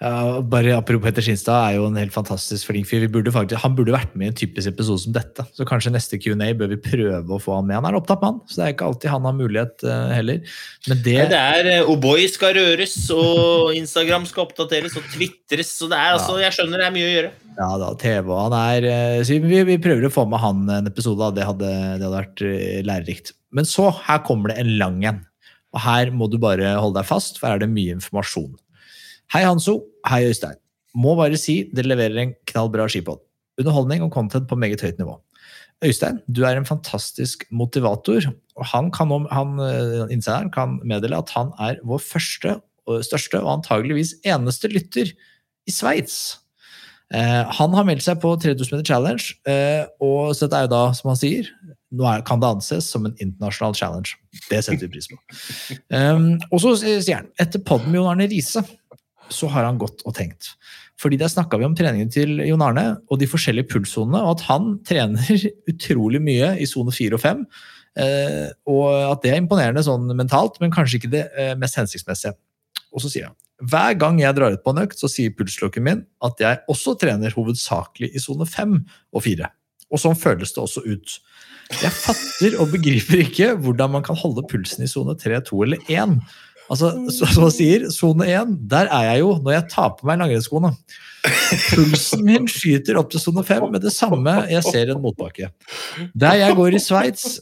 Ja, bare Apropos Petter Skinstad er jo en helt fantastisk flink fyr. Burde faktisk, han burde vært med i en typisk episode som dette. Så kanskje neste Q&A bør vi prøve å få han med. Han er opptatt mann, så det er ikke alltid han har mulighet uh, heller. Men det, det er uh, O'boy skal røres, og Instagram skal oppdateres, og tvitres. Så det er, altså, jeg skjønner det er mye å gjøre. Ja da, TV og han er uh, så vi, vi, prøver å få med han en episode. Det hadde, det hadde vært lærerikt. Men så, her kommer det en lang en. Og her må du bare holde deg fast, for her er det mye informasjon. Hei, Hanso. Hei, Øystein. Må bare si dere leverer en knallbra skipod. Underholdning og content på meget høyt nivå. Øystein, du er en fantastisk motivator. og Han, kan, han eh, kan meddele at han er vår første, og største og antageligvis eneste lytter i Sveits. Eh, han har meldt seg på 3000 meter challenge, eh, og så dette er jo da, som han sier, nå er, kan det anses som en internasjonal challenge. Det setter vi pris på. Um, og så sier han etter podden med Jon Arne Riise så har han gått og tenkt. Fordi der snakka vi om treningen til Jon Arne og de forskjellige pulssonene, og at han trener [laughs] utrolig mye i sone 4 og 5. Uh, og at det er imponerende sånn mentalt, men kanskje ikke det uh, mest hensiktsmessige. Og så sier han hver gang jeg drar ut på en økt, så sier pulsklokken min at jeg også trener hovedsakelig i sone 5 og 4. Og sånn føles det også ut. Jeg fatter og begriper ikke hvordan man kan holde pulsen i sone 3, 2 eller 1. Altså, som man sier, sone 1, der er jeg jo når jeg tar på meg langrennsskoene. Pulsen min skyter opp til sone 5 med det samme jeg ser en motbakke. Der jeg går i Sveits,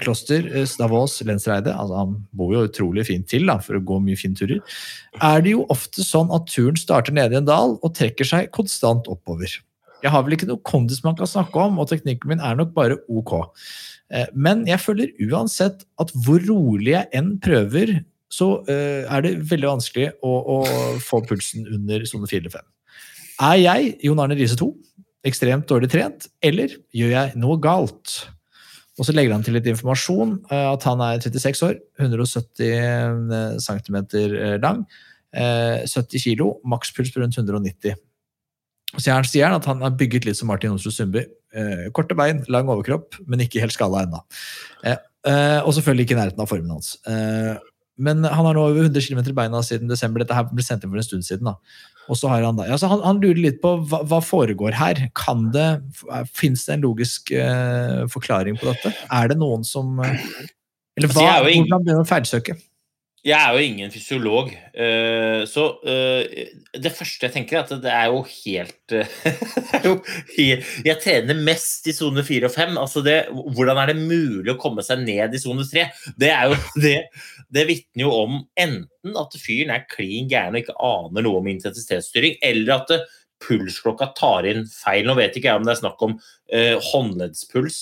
Kloster, eh, Stavås, Lensreide, altså han bor jo utrolig fint til da, for å gå mye finturer, er det jo ofte sånn at turen starter nede i en dal og trekker seg konstant oppover. Jeg har vel ikke noe kondis man kan snakke om, og teknikken min er nok bare ok. Eh, Men jeg føler uansett at hvor rolig jeg enn prøver, så eh, er det veldig vanskelig å, å få pulsen under sone 4 eller 5. Er jeg Jon Arne Riise 2 ekstremt dårlig trent, eller gjør jeg noe galt? Og så legger han til litt informasjon, eh, at han er 36 år, 170 cm lang, eh, 70 kg, makspuls på rundt 190. Så sier han at han har bygget litt som Martin Onsrud Sundby. Eh, korte bein, lang overkropp, men ikke helt skalla ennå. Eh, eh, og selvfølgelig ikke i nærheten av formen hans. Eh, men han har nå over 100 km i beina siden desember. Dette her ble sendt inn for en stund siden. da. Og så har Han da, ja, så han, han lurer litt på hva, hva foregår her. Kan det, Fins det en logisk eh, forklaring på dette? Er det noen som eh, Eller Altså, hva, hvordan begynner man å feilsøke? Jeg er jo ingen fysiolog, eh, så eh, det første jeg tenker, er at det er jo helt [laughs] Jeg trener mest i sone 4 og 5. Altså hvordan er det mulig å komme seg ned i sone 3? Det [laughs] det Det vitner jo om enten at fyren er klin gæren og ikke aner noe om intensitetsstyring, eller at pulsklokka tar inn feil. Nå vet ikke jeg om det er snakk om eh, håndleddspuls,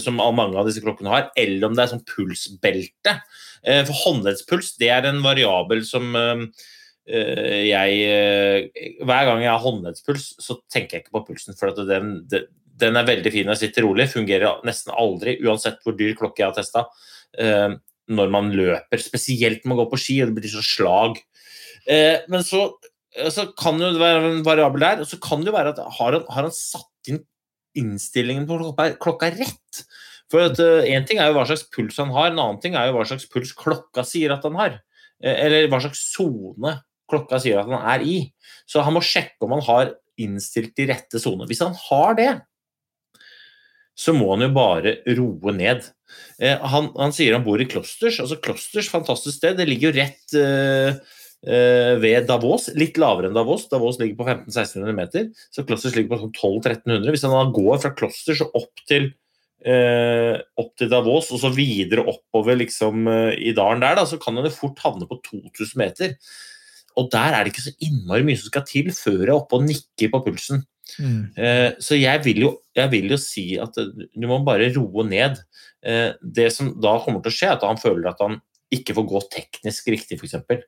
som mange av disse klokkene har, eller om det er sånn pulsbelte. Eh, For håndleddspuls det er en variabel som eh, eh, jeg Hver gang jeg har håndleddspuls, så tenker jeg ikke på pulsen. For den, den, er veldig fin når jeg sitter rolig. Fungerer nesten aldri, uansett hvor dyr klokke jeg har testa. Når man løper, spesielt når man går på ski og det blir så slag. Men så, så kan det være en variabel der, og så kan det jo være at har han, har han satt inn innstillingen på klokka, klokka rett? For at Én ting er jo hva slags puls han har, en annen ting er jo hva slags puls klokka sier at han har. Eh, Eller hva slags sone klokka sier at han er i. Så han må sjekke om han har innstilt de rette sonene. Hvis han har det, så må han jo bare roe ned. Eh, Han, han sier han bor i Klosters. altså Klosters, fantastisk sted. Det ligger jo rett eh, eh, ved Davos, litt lavere enn Davos. Davos ligger på 1500-1600 meter, så Klosters ligger på sånn 1200-1300. Hvis han da går fra Klosters og opp til eh, opp til Davos og så videre oppover liksom, eh, i dalen der, da, så kan han fort havne på 2000 meter. Og der er det ikke så innmari mye som skal til før jeg er oppe og nikker på pulsen. Eh, så jeg vil, jo, jeg vil jo si at eh, du må bare roe ned. Eh, det som da kommer til å skje, er at han føler at han ikke får gå teknisk riktig, f.eks.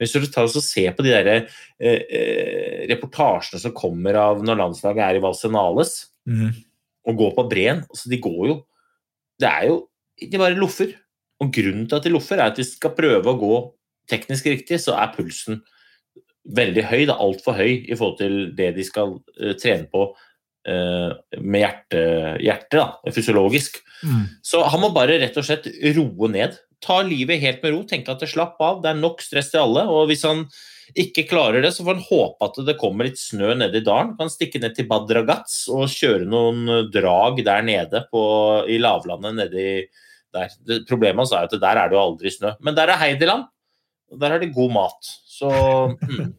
Hvis du tar og ser på de der, eh, eh, reportasjene som kommer av når landslaget er i Valsenales, Mhm. Og går på Breen altså De går jo Det er jo De bare loffer. Og grunnen til at de loffer, er at hvis de skal prøve å gå teknisk riktig, så er pulsen veldig høy. Det er altfor høy i forhold til det de skal uh, trene på uh, med hjerte, hjertet, da, fysiologisk. Mm. Så han må bare rett og slett roe ned. Ta livet helt med ro, tenke at det slapp av. Det er nok stress til alle. og hvis han ikke klarer det, så får han håpe at det kommer litt snø nede i dalen. Kan stikke ned til Badragats og kjøre noen drag der nede på, i lavlandet nedi der. Det, problemet hans er at der er det jo aldri snø. Men der er Heideland, og der er det god mat. Så mm.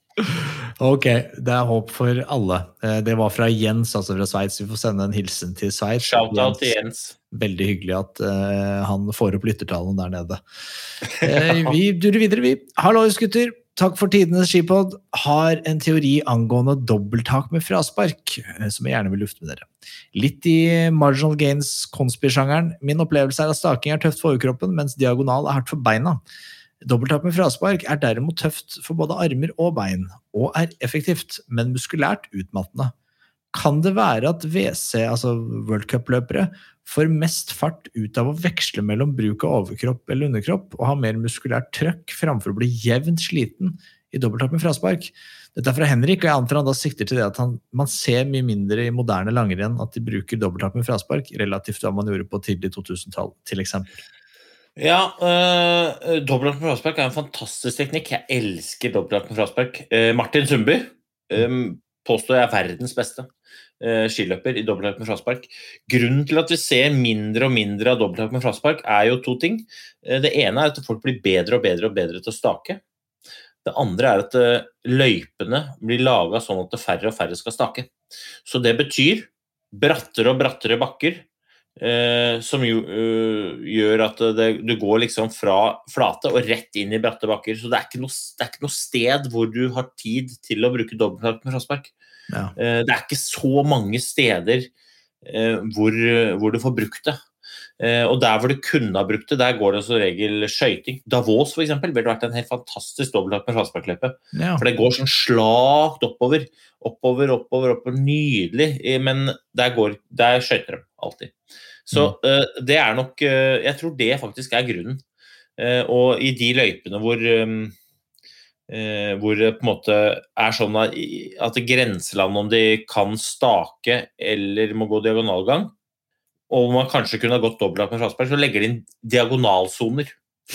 Ok, det er håp for alle. Eh, Det var fra Jens, altså fra Sveits. Vi får sende en hilsen til Sveits. shout-out til Jens. Veldig hyggelig at uh, han får opp lyttertallene der nede. Uh, [laughs] vi durer videre, vi. Hallois, gutter. Takk for tidenes skipod. Har en teori angående dobbelttak med fraspark, som jeg gjerne vil lufte med dere. Litt i marginal gains-konspir-sjangeren. Min opplevelse er at staking er tøft for overkroppen, mens diagonal er hardt for beina. Dobbelttak med fraspark er derimot tøft for både armer og bein, og er effektivt, men muskulært utmattende. Kan det være at WC, altså World Cup-løpere, får mest fart ut av å veksle mellom bruk av overkropp eller underkropp, og ha mer muskulært trøkk framfor å bli jevnt sliten i dobbelttak med fraspark? Dette er fra Henrik, og jeg antar han da sikter til det at han, man ser mye mindre i moderne langrenn at de bruker dobbelttak med fraspark, relativt til hva man gjorde på tidlig 2000-tall, til eksempel. Ja, uh, dobbeltakt med fraspark er en fantastisk teknikk. Jeg elsker dobbeltakt med fraspark. Eh, Martin Sundby um, påstår jeg er verdens beste eh, skiløper i dobbelthopp med fraspark. Grunnen til at vi ser mindre og mindre av dobbelthopp med fraspark, er jo to ting. Eh, det ene er at folk blir bedre og bedre og bedre til å stake. Det andre er at eh, løypene blir laga sånn at færre og færre skal stake. Så det betyr brattere og brattere bakker, eh, som jo, uh, gjør at det, du går liksom fra flate og rett inn i bratte bakker. Så det er, ikke noe, det er ikke noe sted hvor du har tid til å bruke dobbelthopp med fraspark. Ja. Eh, Det er ikke så mange steder eh, hvor, hvor du får brukt det. Eh, Og der hvor du kunne ha brukt det, der går det som regel skøyting. Davos for eksempel, ville vært en helt fantastisk dobbelthopp med frasparkløype. Ja. For det går sånn slakt oppover. Oppover, oppover, oppover. Nydelig. Men der, går, der skøyter de alltid. Så eh, det er nok eh, Jeg tror det faktisk er grunnen. Eh, og i de løypene hvor eh, hvor det på en måte er sånn at, at grenselandet grenseland om de kan stake eller må gå diagonalgang, og man kanskje kunne ha gått dobbelt med fraspark, så legger de inn diagonalsoner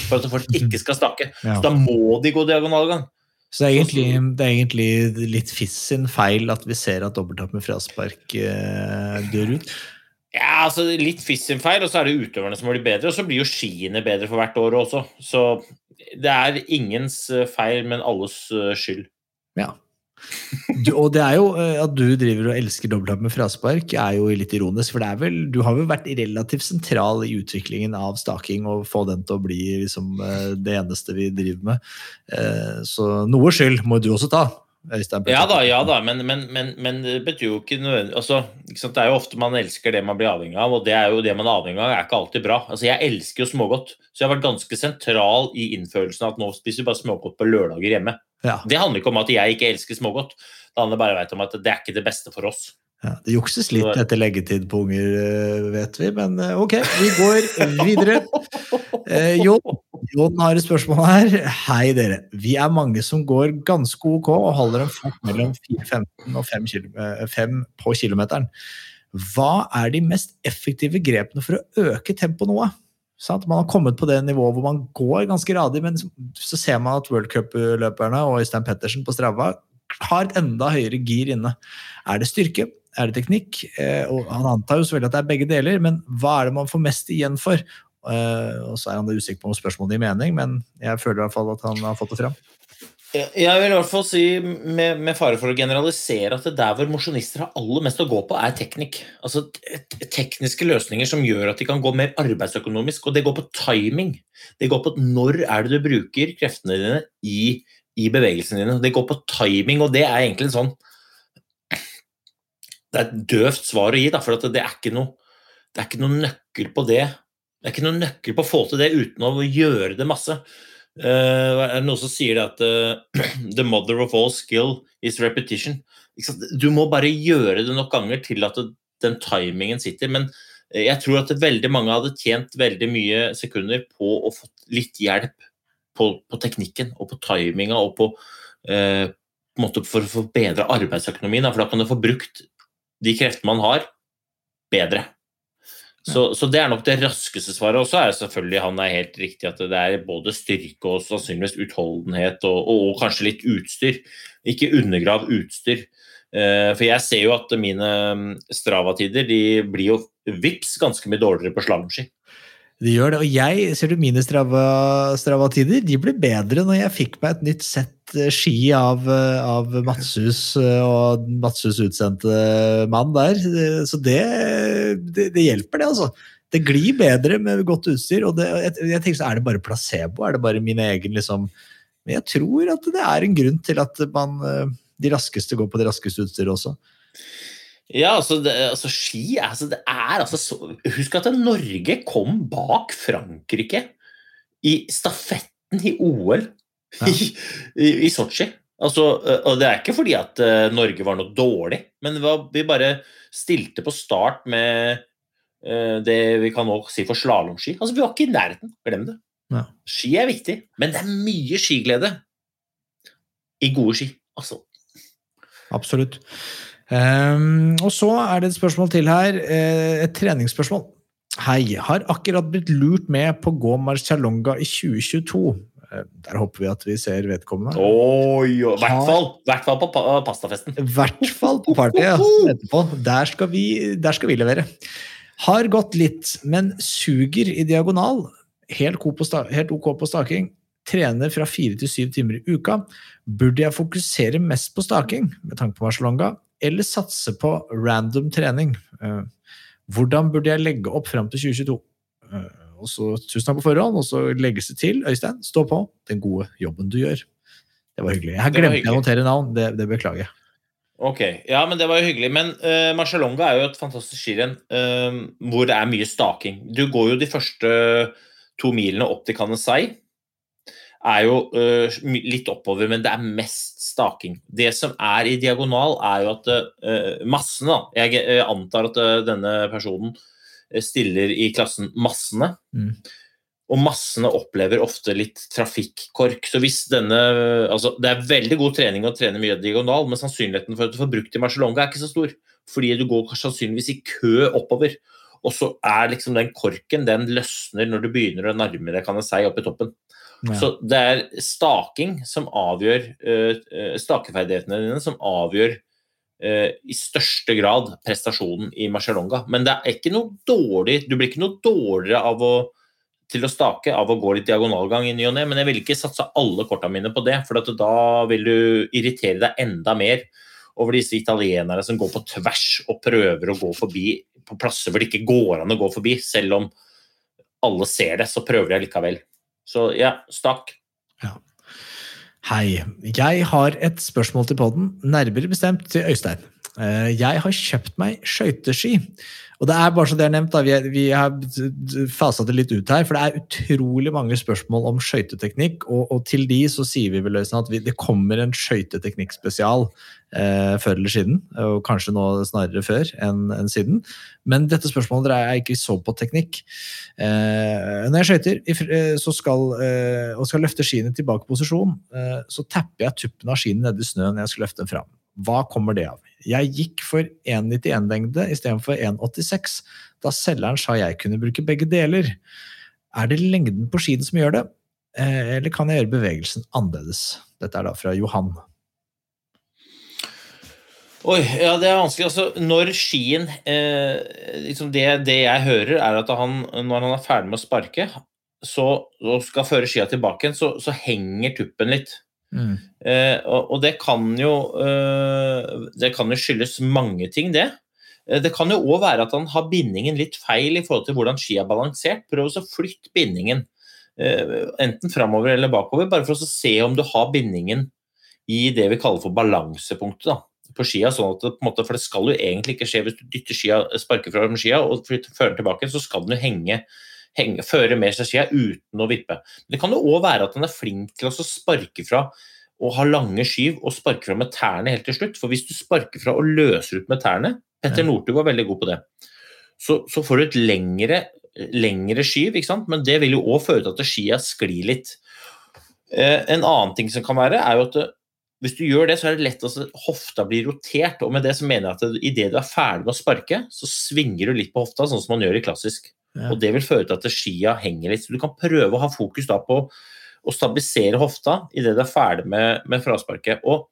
for at folk ikke skal stake. Ja. Så da må de gå diagonalgang. Så det er, egentlig, det er egentlig litt Fiss sin feil at vi ser at dobbelthopp med fraspark eh, dør ut. Ja, altså Litt Fiss sin feil, og så er det utøverne som blir bedre. Og så blir jo skiene bedre for hvert år også. Så det er ingens eh, feil, men alles eh, skyld. Ja. Du, og det er jo eh, at du driver og elsker dobbelthopp med fraspark, er jo litt ironisk. For det er vel, du har vel vært relativt sentral i utviklingen av staking og få den til å bli liksom, det eneste vi driver med. Så noe skyld må du også ta. Øystein Petter. Ja da, ja da, men, men, men, men det betyr jo ikke nødvendig altså, ikke? Det er jo ofte man elsker det man blir avhengig av, og det er jo det man er avhengig av, er ikke alltid bra. Altså, Jeg elsker jo smågodt, så jeg har vært ganske sentral i innførelsen av at nå spiser vi bare smågodt på lørdager hjemme. Ja, Det handler ikke om at jeg ikke elsker smågodt, det handler bare om at det er ikke det beste for oss. Ja, det jukses litt etter leggetid på unger, eh, vet vi, men eh, ok, vi går videre. [laughs] Eh, Jon, Jon har et spørsmål her. Hei, dere. Vi er mange som går ganske ok og holder en fart mellom 4,15 og 5, kilo, eh, 5 på kilometeren. Hva er de mest effektive grepene for å øke tempoet noe? Sant? Man har kommet på det nivået hvor man går ganske radig, men så ser man at World Cup-løperne og Øystein Pettersen på Strava har et enda høyere gir inne. Er det styrke? Er det teknikk? Eh, og han antar jo selvfølgelig at det er begge deler, men hva er det man får mest igjen for? Eh, og så er han da usikker på om spørsmålet gir mening, men jeg føler i hvert fall at han har fått det fram. Jeg vil i hvert fall si, med, med fare for å generalisere, at det der hvor mosjonister har aller mest å gå på, er teknikk. Altså tekniske løsninger som gjør at de kan gå mer arbeidsøkonomisk, og det går på timing. Det går på når er det du bruker kreftene dine i, i bevegelsene dine. Det går på timing, og det er egentlig en sånn Det er et døvt svar å gi, da, for det er det er ikke noe nøkkel på det. Det er ikke noe nøkkel på å få til det uten å gjøre det masse. Uh, er det noen som sier at uh, [clears throat] the mother of all skill is repetition? Du må bare gjøre det nok ganger til at det, den timingen sitter. Men eh, jeg tror at veldig mange hadde tjent veldig mye sekunder på å få litt hjelp på, på teknikken og på timinga og på, uh, på for å forbedre arbeidsøkonomien. For da kan du få brukt de kreftene man har, bedre. Så, så det er nok det raskeste svaret. Og så er selvfølgelig han er helt riktig at det er både styrke og sannsynligvis utholdenhet og, og, og kanskje litt utstyr. Ikke undergrav utstyr. Eh, for jeg ser jo at mine mm, Strava-tider de blir jo vips ganske mye dårligere på slalåmski. De gjør det, og jeg, ser du mine Strava- Strava-tider, de ble bedre når jeg fikk meg et nytt sett eh, ski av, eh, av Matshus eh, og Matshus utsendte mann der. Så det, det, det hjelper, det, altså. Det glir bedre med godt utstyr. og det, jeg, jeg tenker så Er det bare placebo? Er det bare min egen liksom Men jeg tror at det er en grunn til at man, de raskeste går på det raskeste utstyret også. Ja, altså, det, altså ski altså, det er altså så Husk at Norge kom bak Frankrike i stafetten i OL Ja. i, i, i Sotsji. Altså, og det er ikke fordi at eh, Norge var noe dårlig, men var, vi bare stilte på start med eh, det vi kan nå si for slalåmski. Altså, vi var ikke i nærheten. Glem det. Ja. Ski er viktig, men det er mye skiglede i gode ski. Altså, Absolutt. Ehm, og så er det et spørsmål til her. eh, et treningsspørsmål. Hei, har akkurat blitt lurt med på å gå Marcialonga i 2022. Eh, Der håper vi at vi ser vedkommende. Oi, I hvert fall, hvert fall på pastafesten. I hvert fall på partyet. Etterpå. Der skal, vi, der skal vi levere. Har gått litt, men suger i diagonal. Helt, helt ok på staking. Trener fra fire til syv timer i uka. Burde jeg fokusere mest på staking, med tanke på Marcialonga, eller satse på random trening? Eh, Hvordan burde jeg legge opp fram til 2022? Eh, Og så, tusen takk på forhånd, og så legges det til, Øystein, stå på den gode jobben du gjør. Det var hyggelig. Jeg har glemt å notere navn, det, det beklager jeg. Ok, ja, men det var jo hyggelig. Men uh, Marcialonga er jo et fantastisk skirenn uh, hvor det er mye staking. Du går jo de første to milene opp til Canessai. Er jo uh, litt oppover, men det er mest staking. Det som er i diagonal, er jo at uh, massene da. Jeg eh, antar at denne personen stiller i klassen massene. Mm. Og massene opplever ofte litt trafikkork. Så hvis denne altså Det er veldig god trening å trene mye diagonal, men sannsynligheten for at du får brukt i Marcialonga er ikke så stor. Fordi du går sannsynligvis i kø oppover. Og så er liksom den korken den løsner når du begynner å nærme deg kan jeg si, opp i toppen. Ja. Så det er staking som avgjør eh, eh, stakeferdighetene dine som avgjør eh, i største grad prestasjonen i Marcialonga. Men det er ikke noe dårlig Du blir ikke noe dårligere av å, til å stake av å gå litt diagonalgang i ny og ne, men jeg vil ikke satse alle korta mine på det, for da vil du irritere deg enda mer over disse italienere som går på tvers og prøver å gå forbi på plasser hvor det ikke går an å gå forbi, selv om alle ser det, så prøver de likevel. Så ja, stakk. Hei. Jeg har et spørsmål til podden, nærmere bestemt til Øystein. Eh, Jeg har kjøpt meg skøyteski. Og det er bare så det er nevnt, da, vi, vi har fasa det litt ut her, for det er utrolig mange spørsmål om skøyteteknikk, og, og til de så sier vi vel at vi, det kommer en skøyteteknikkspesial eh, før eller siden, og kanskje nå snarere før enn en siden. Men dette spørsmålet dreier jeg ikke så på teknikk. Eh, når jeg skøyter eh, eh, og skal løfte skiene tilbake i posisjon, eh, så tapper jeg tuppen av skiene nedi snøen når jeg skal løfte den fram. Hva kommer det av? Jeg gikk for 1,91-lengde istedenfor 1,86, da selgeren sa jeg kunne bruke begge deler. Er det lengden på skien som gjør det, eh, eller kan jeg gjøre bevegelsen annerledes? Dette er da fra Johan. Oi, ja, det er vanskelig. Altså, når skien eh, liksom det, det jeg hører, er at han, når han er ferdig med å sparke så, og skal føre skia tilbake igjen, så, så henger tuppen litt. Eh, og, og det kan jo eh, Det kan jo skyldes mange ting, det. Eh, Det kan jo òg være at han har bindingen litt feil i forhold til hvordan ski er balansert. Prøv å flytte bindingen eh, enten framover eller bakover, bare for å se om du har bindingen i det vi kaller for balansepunktet da, på skia. sånn at det, på en måte, For det skal jo egentlig ikke skje hvis du dytter skia, sparker fra skia og flytter- den tilbake, så skal den jo henge, henge, føre med seg skia uten å vippe. Men det kan jo òg være at han er flink til å sparke fra og ha lange skyv og sparke fra med tærne helt til slutt. For hvis du sparker fra og løser ut med tærne Petter. Northug var veldig god på det. Så, så får du et lengre, lengre skyv, men det vil jo òg føre til at skia sklir litt. Eh, en annen ting som kan være, er jo at det, hvis du gjør det, så er det lett at hofta blir rotert. og med det så mener jeg at Idet du er ferdig med å sparke, så svinger du litt på hofta, sånn som man gjør i klassisk. Og Det vil føre til at skia henger litt. Så Du kan prøve å ha fokus da på å stabilisere hofta idet du er ferdig med, med frasparket. Og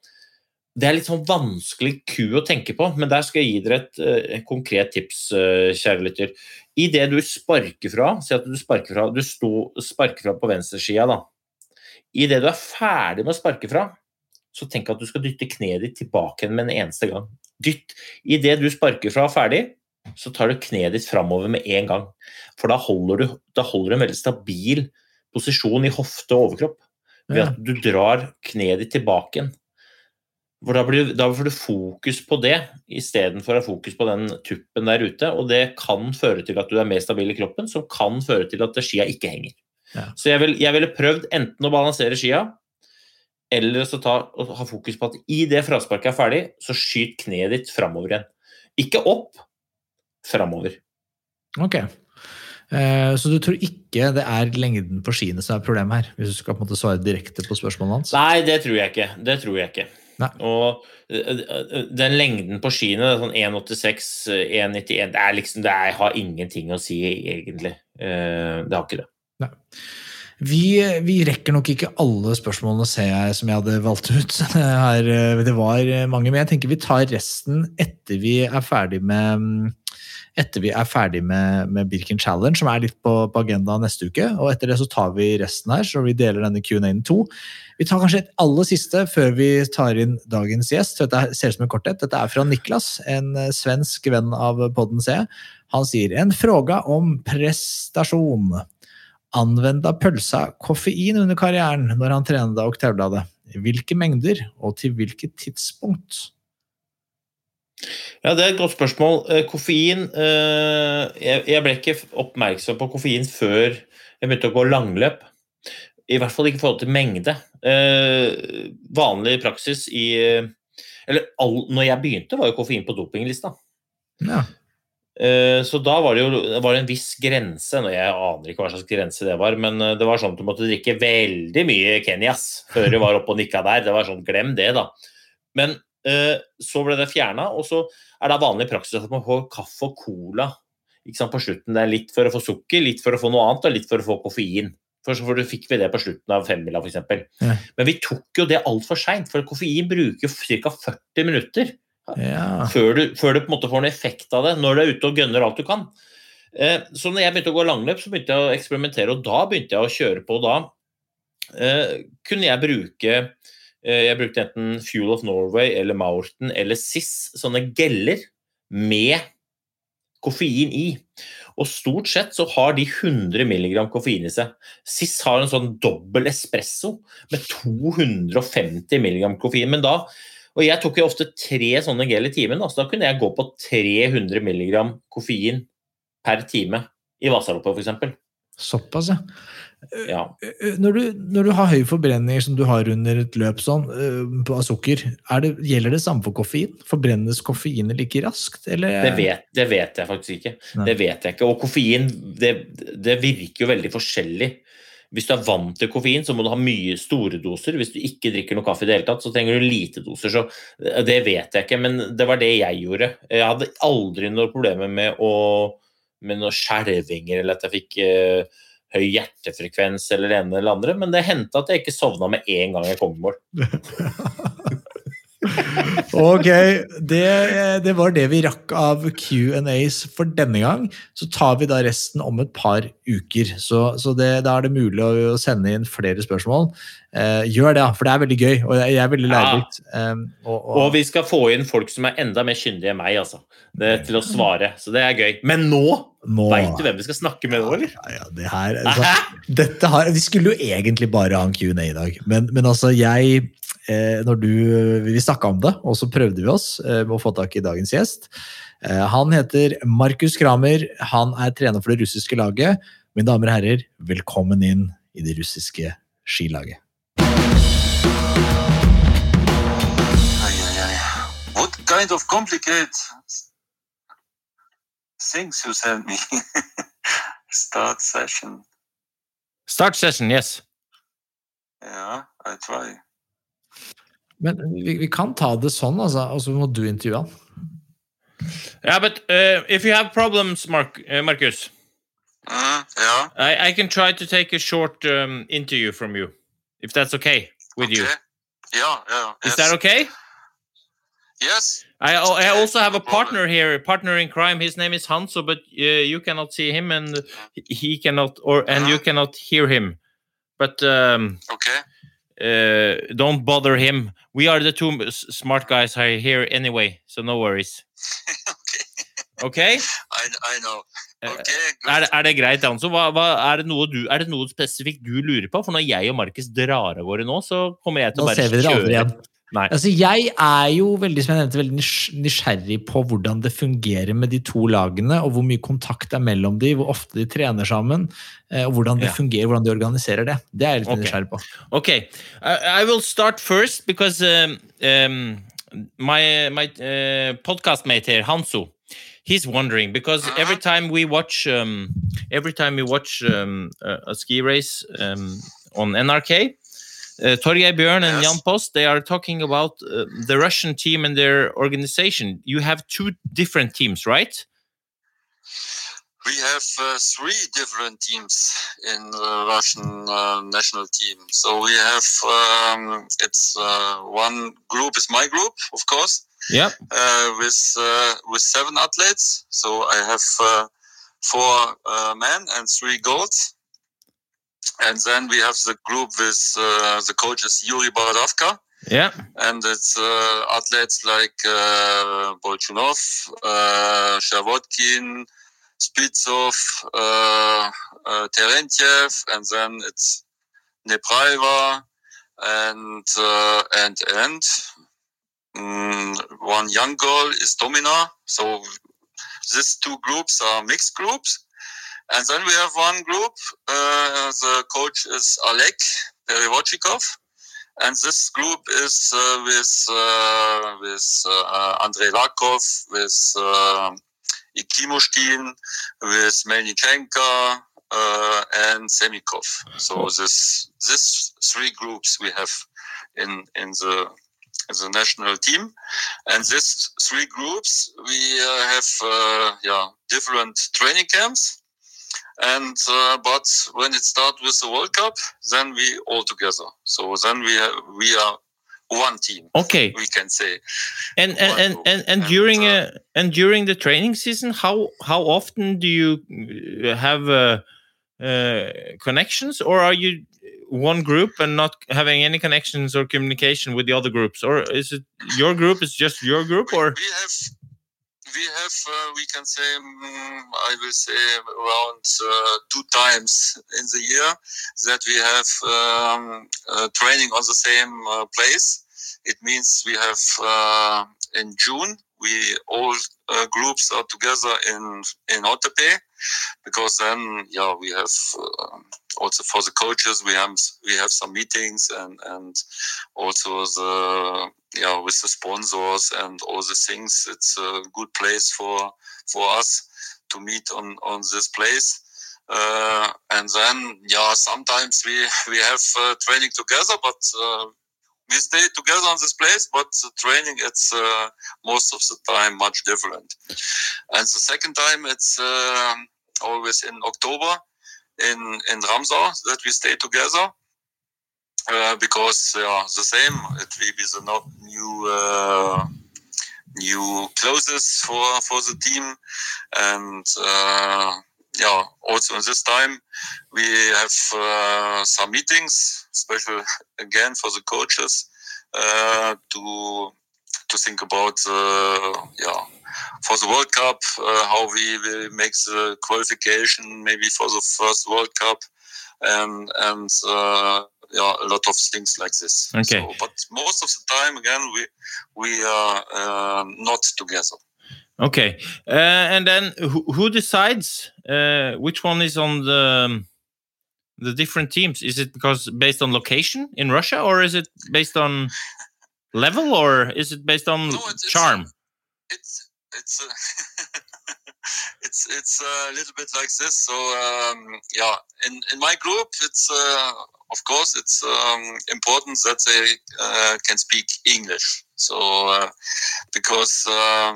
Det er litt sånn vanskelig ku å tenke på, men der skal jeg gi dere et et konkret tips, eh, kjære lytter. Idet du sparker fra, si at du sparker fra, du sto, sparker fra på venstreskia, da. Idet du er ferdig med å sparke fra, så tenk at du skal dytte kneet ditt tilbake med en eneste gang. Dytt. Idet du sparker fra ferdig, så tar du kneet ditt framover med en gang. For da holder du, da holder du en veldig stabil posisjon i hofte og overkropp. Ved at du drar kneet ditt tilbake igjen. Da, blir, da får du fokus på det istedenfor å ha fokus på den tuppen der ute. Og det kan føre til at du er mer stabil i kroppen, som kan føre til at skia ikke henger. Ja. Så jeg, vil, jeg ville prøvd enten å balansere skia, eller så ta, ha fokus på at i det frasparket er ferdig, så skyt kneet ditt framover igjen. Ikke opp, framover. Ok. Eh, Så du tror ikke det er lengden på skiene som er problemet her? Hvis du skal på en måte svare direkte på spørsmålet hans? Nei, det tror jeg ikke. Det tror jeg ikke. Nei. Og øh, øh, den lengden på skiene, sånn 1,86, øh, 1,91 Det er liksom, det er, har ingenting å si, egentlig. Eh, Det har ikke det. Vi, vi rekker nok ikke alle spørsmålene, ser jeg, som jeg hadde valgt ut. [laughs] Her, eh, det var mange, men jeg tenker vi tar resten etter vi er ferdig med etter vi er ferdig med, med Birken Challenge, som er litt på, på agendaen neste uke. og Etter det så tar vi resten her, så vi deler denne Q&A-en to. Vi tar kanskje et aller siste før vi tar inn dagens gjest. Dette ser ut som en korthet. Dette er fra Niklas, en eh, svensk venn av podden C. Han sier en fråga om prestasjon. Anvenda pølsa koffein under karrieren når han trente og tevla det? Hvilke mengder, og til hvilket tidspunkt? Ja, Det er et godt spørsmål. Eh, koffein eh, Jeg ble ikke oppmerksom på koffein før jeg begynte å gå langløp. I hvert fall ikke i forhold til mengde. Eh, vanlig praksis i Eller når jeg begynte, var jo koffein på dopinglista. Ja. Så da var det jo var det en viss grense. Jeg aner ikke hva slags grense det var, men det var sånn at du måtte drikke veldig mye Kenyas før du var oppe og nikka der. Det var sånn, Glem det, da. Men så ble det fjerna, og så er det vanlig praksis at man får kaffe og cola på slutten. Det er litt for å få sukker, litt for å få noe annet og litt for å få koffein. For så fikk vi det på slutten av femmila f.eks. Ja. Men vi tok jo det altfor seint, for koffein bruker ca. 40 minutter ja. før, du, før, du, på en måte får en effekt av det, når du er ute og gønner alt du kan. Eh, så når jeg begynte å gå langløp, så begynte jeg å eksperimentere, og da begynte jeg å kjøre på. Da eh, kunne jeg bruke Eh, jeg brukte enten Fuel of Norway eller Maurten eller SIS, sånne geller med koffein i. Og stort sett så har de 100 mg koffein i seg. SIS har en sånn dobbel espresso med 250 mg koffein. Men da, og jeg tok jo ofte tre sånne gel i timen, så da kunne jeg gå på 300 mg koffein per time i Vasaloppet f.eks. Såpass, ja. Ja. Når, du, når, du, har høy forbrenning som du har under et løp sånn, av sukker, det, gjelder det samme for koffein? Forbrennes koffeinet like raskt? Eller? Det, vet, det vet jeg faktisk ikke. Nei. Det vet jeg ikke. Og koffein det, det, virker jo veldig forskjellig. Hvis du er vant til koffein, så må du ha mye store doser. Hvis du ikke drikker noe kaffe i det hele tatt, så trenger du lite doser. Så det vet jeg ikke, men det var det jeg gjorde. Jeg hadde aldri noe problemer med, å, med noen skjelvinger eller at jeg fikk høy hjertefrekvens eller det ene eller andre, men det hendte at jeg ikke sovna med en gang jeg kom i mål. [laughs] ok, det, det, var det vi rakk av Q&As for denne gang. Så tar vi da resten om et par uker. Så, så det, da er det mulig å sende inn flere spørsmål. Eh, gjør det, for det er veldig gøy, og jeg er veldig lærerikt. Ja. Um, og, og... og, vi skal få inn folk som er enda mer kyndige enn meg, altså. Det, til å svare. Så det er gøy. Men nå, nå... veit du hvem vi skal snakke med nå, eller? Ja, ja, det her, altså, dette har, vi skulle jo egentlig bare ha en Q&A i dag, men, men altså, jeg når du, Vi snakka om det, og så prøvde vi oss eh, med å få tak i dagens gjest. Eh, han heter Markus Kramer. Han er trener for det russiske laget. Mine damer og herrer, velkommen inn i det russiske skilaget. What kind of complicated things you sent me? [laughs] Start session. Start session, yes. Yeah, I try. Men vi, vi, kan ta det sånn, altså, og så må du intervjue han. Yeah, but uh, if you have problems, Mark, uh, Marcus, uh, yeah. I, I, can try to take a short um, interview from you, if that's okay with okay. you. Yeah, yeah. Is yes. that okay? Yes. I, I also have a partner here, a partner in crime. His name is Hanso, but uh, you cannot see him, and he cannot, or and -huh. you cannot hear him. But um, okay. Uh, don't bother him. We are the two smart guys here anyway, so no worries. okay. [laughs] okay? I, I know. Uh, okay, er, det, er, det greit, Anso? Hva, hva, er, det du, er, det noe spesifikt du lurer på? For når jeg og Markus drar av gårde nå, så kommer jeg til å bare kjøre. Igjen. Altså, jeg er jo veldig, som jeg nevnte, veldig nysgjerrig på hvordan det fungerer med de to lagene, og hvor mye kontakt er mellom de, hvor ofte de trener sammen, eh, og hvordan det ja. fungerer, hvordan de organiserer det. Det er jeg litt okay. nysgjerrig på. Ok, I, I will start first because um, um, my, my uh, podcast mate here, Hanso, he's wondering because every uh-huh. time we watch um, every time we watch um, a, a, ski race um, on NRK, uh, Torgay and yes. Jan Post, they are talking about uh, the Russian team and their organization. You have two different teams, right? we have uh, three different teams in the Russian uh, national team. So we have um, it's uh, one group is my group, of course, Yep. uh, with uh, with seven athletes. So I have uh, four uh, men and three girls. And then we have the group with uh, the coaches Yuri Borodavka, Yeah. and it's uh, athletes like uh, Bolchunov, uh, Shavodkin, Spitsov, uh, uh, Terentiev, and then it's Nepraeva and uh, and and mm, one young girl is Domina. So these two groups are mixed groups, and then we have one group. Uh, the coach is Alek Perivochikov and this group is uh, with uh, with uh, Andrei Lakov, with uh, Ikimushkin, with Melnichenko, uh, and Semikov. So this this three groups we have in in the in the national team, and these three groups we uh, have uh, yeah different training camps. And uh, but when it starts with the World Cup, then we all together. So then we have, we are one team. Okay. We can say. And and and and, and during uh, and during the training season, how how often do you uh, have uh, uh, connections, or are you one group and not having any connections or communication with the other groups, or is it your group is just your group, or we have we have uh, we can say mm, I will say around uh, two times in the year that we have um, uh, training on the same uh, place. It means we have uh, in June we all uh, groups are together in in Ottepe because then yeah we have uh, also for the coaches we have we have some meetings and and also the yeah with the sponsors and all the things it's a good place for for us to meet on on this place. Uh, and then yeah sometimes we we have uh, training together but uh, we stay together on this place but the training it's uh, most of the time much different and the second time it's um always in october in in ramsar that we stay together uh, because are the same. It will be the no, new uh, new clothes for for the team, and uh, yeah, also in this time we have uh, some meetings, special again for the coaches uh, to to think about uh, yeah for the World Cup uh, how we will make the qualification maybe for the first World Cup and and uh, yeah a lot of things like this. Okay. So, but most of the time again we we are uh, not together. Okay? Uh, and then who, who decides uh, which one is on the um, the different teams? Is it because based on location in Russia, or is it based on level, or is it based on No, it's- it's- charm? it's it's uh, [laughs] it's it's a little bit like this. So um, yeah, in in my group, it's uh, of course it's um, important that they uh, can speak English. So uh, because uh,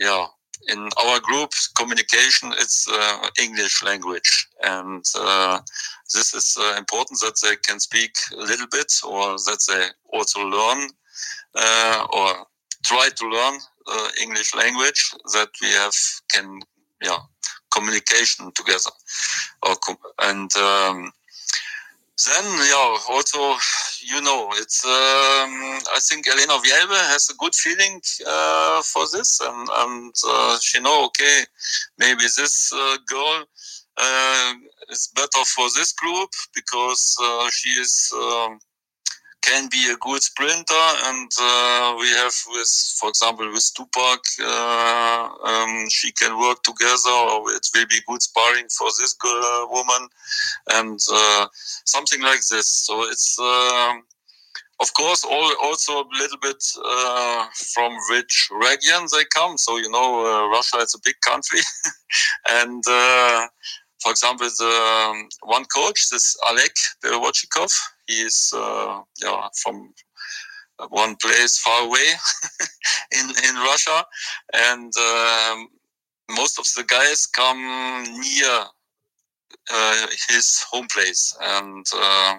yeah. In our group, communication it's uh, English language, and uh, this is uh, important that they can speak a little bit, or that they also learn uh, or try to learn uh, English language that we have can yeah communication together or and um, then yeah also you know it's um, I think Elena Vielbe has a good feeling uh, for this and and uh, she know okay maybe this uh, girl uh, is better for this group because uh, she is um, can be a good sprinter. And uh, we have with for example with Tupac uh, um, she can work together or it will be good sparring for this girl, woman. And uh, something like this. So it's um, of course all, also a little bit uh, from which region they come. So you know uh, Russia is a big country. [laughs] And uh, for example, the um, one coach, this Alek Berevochikov, he is uh, yeah, from one place far away [laughs] in, in Russia. And um, most of the guys come near uh, his home place, and uh,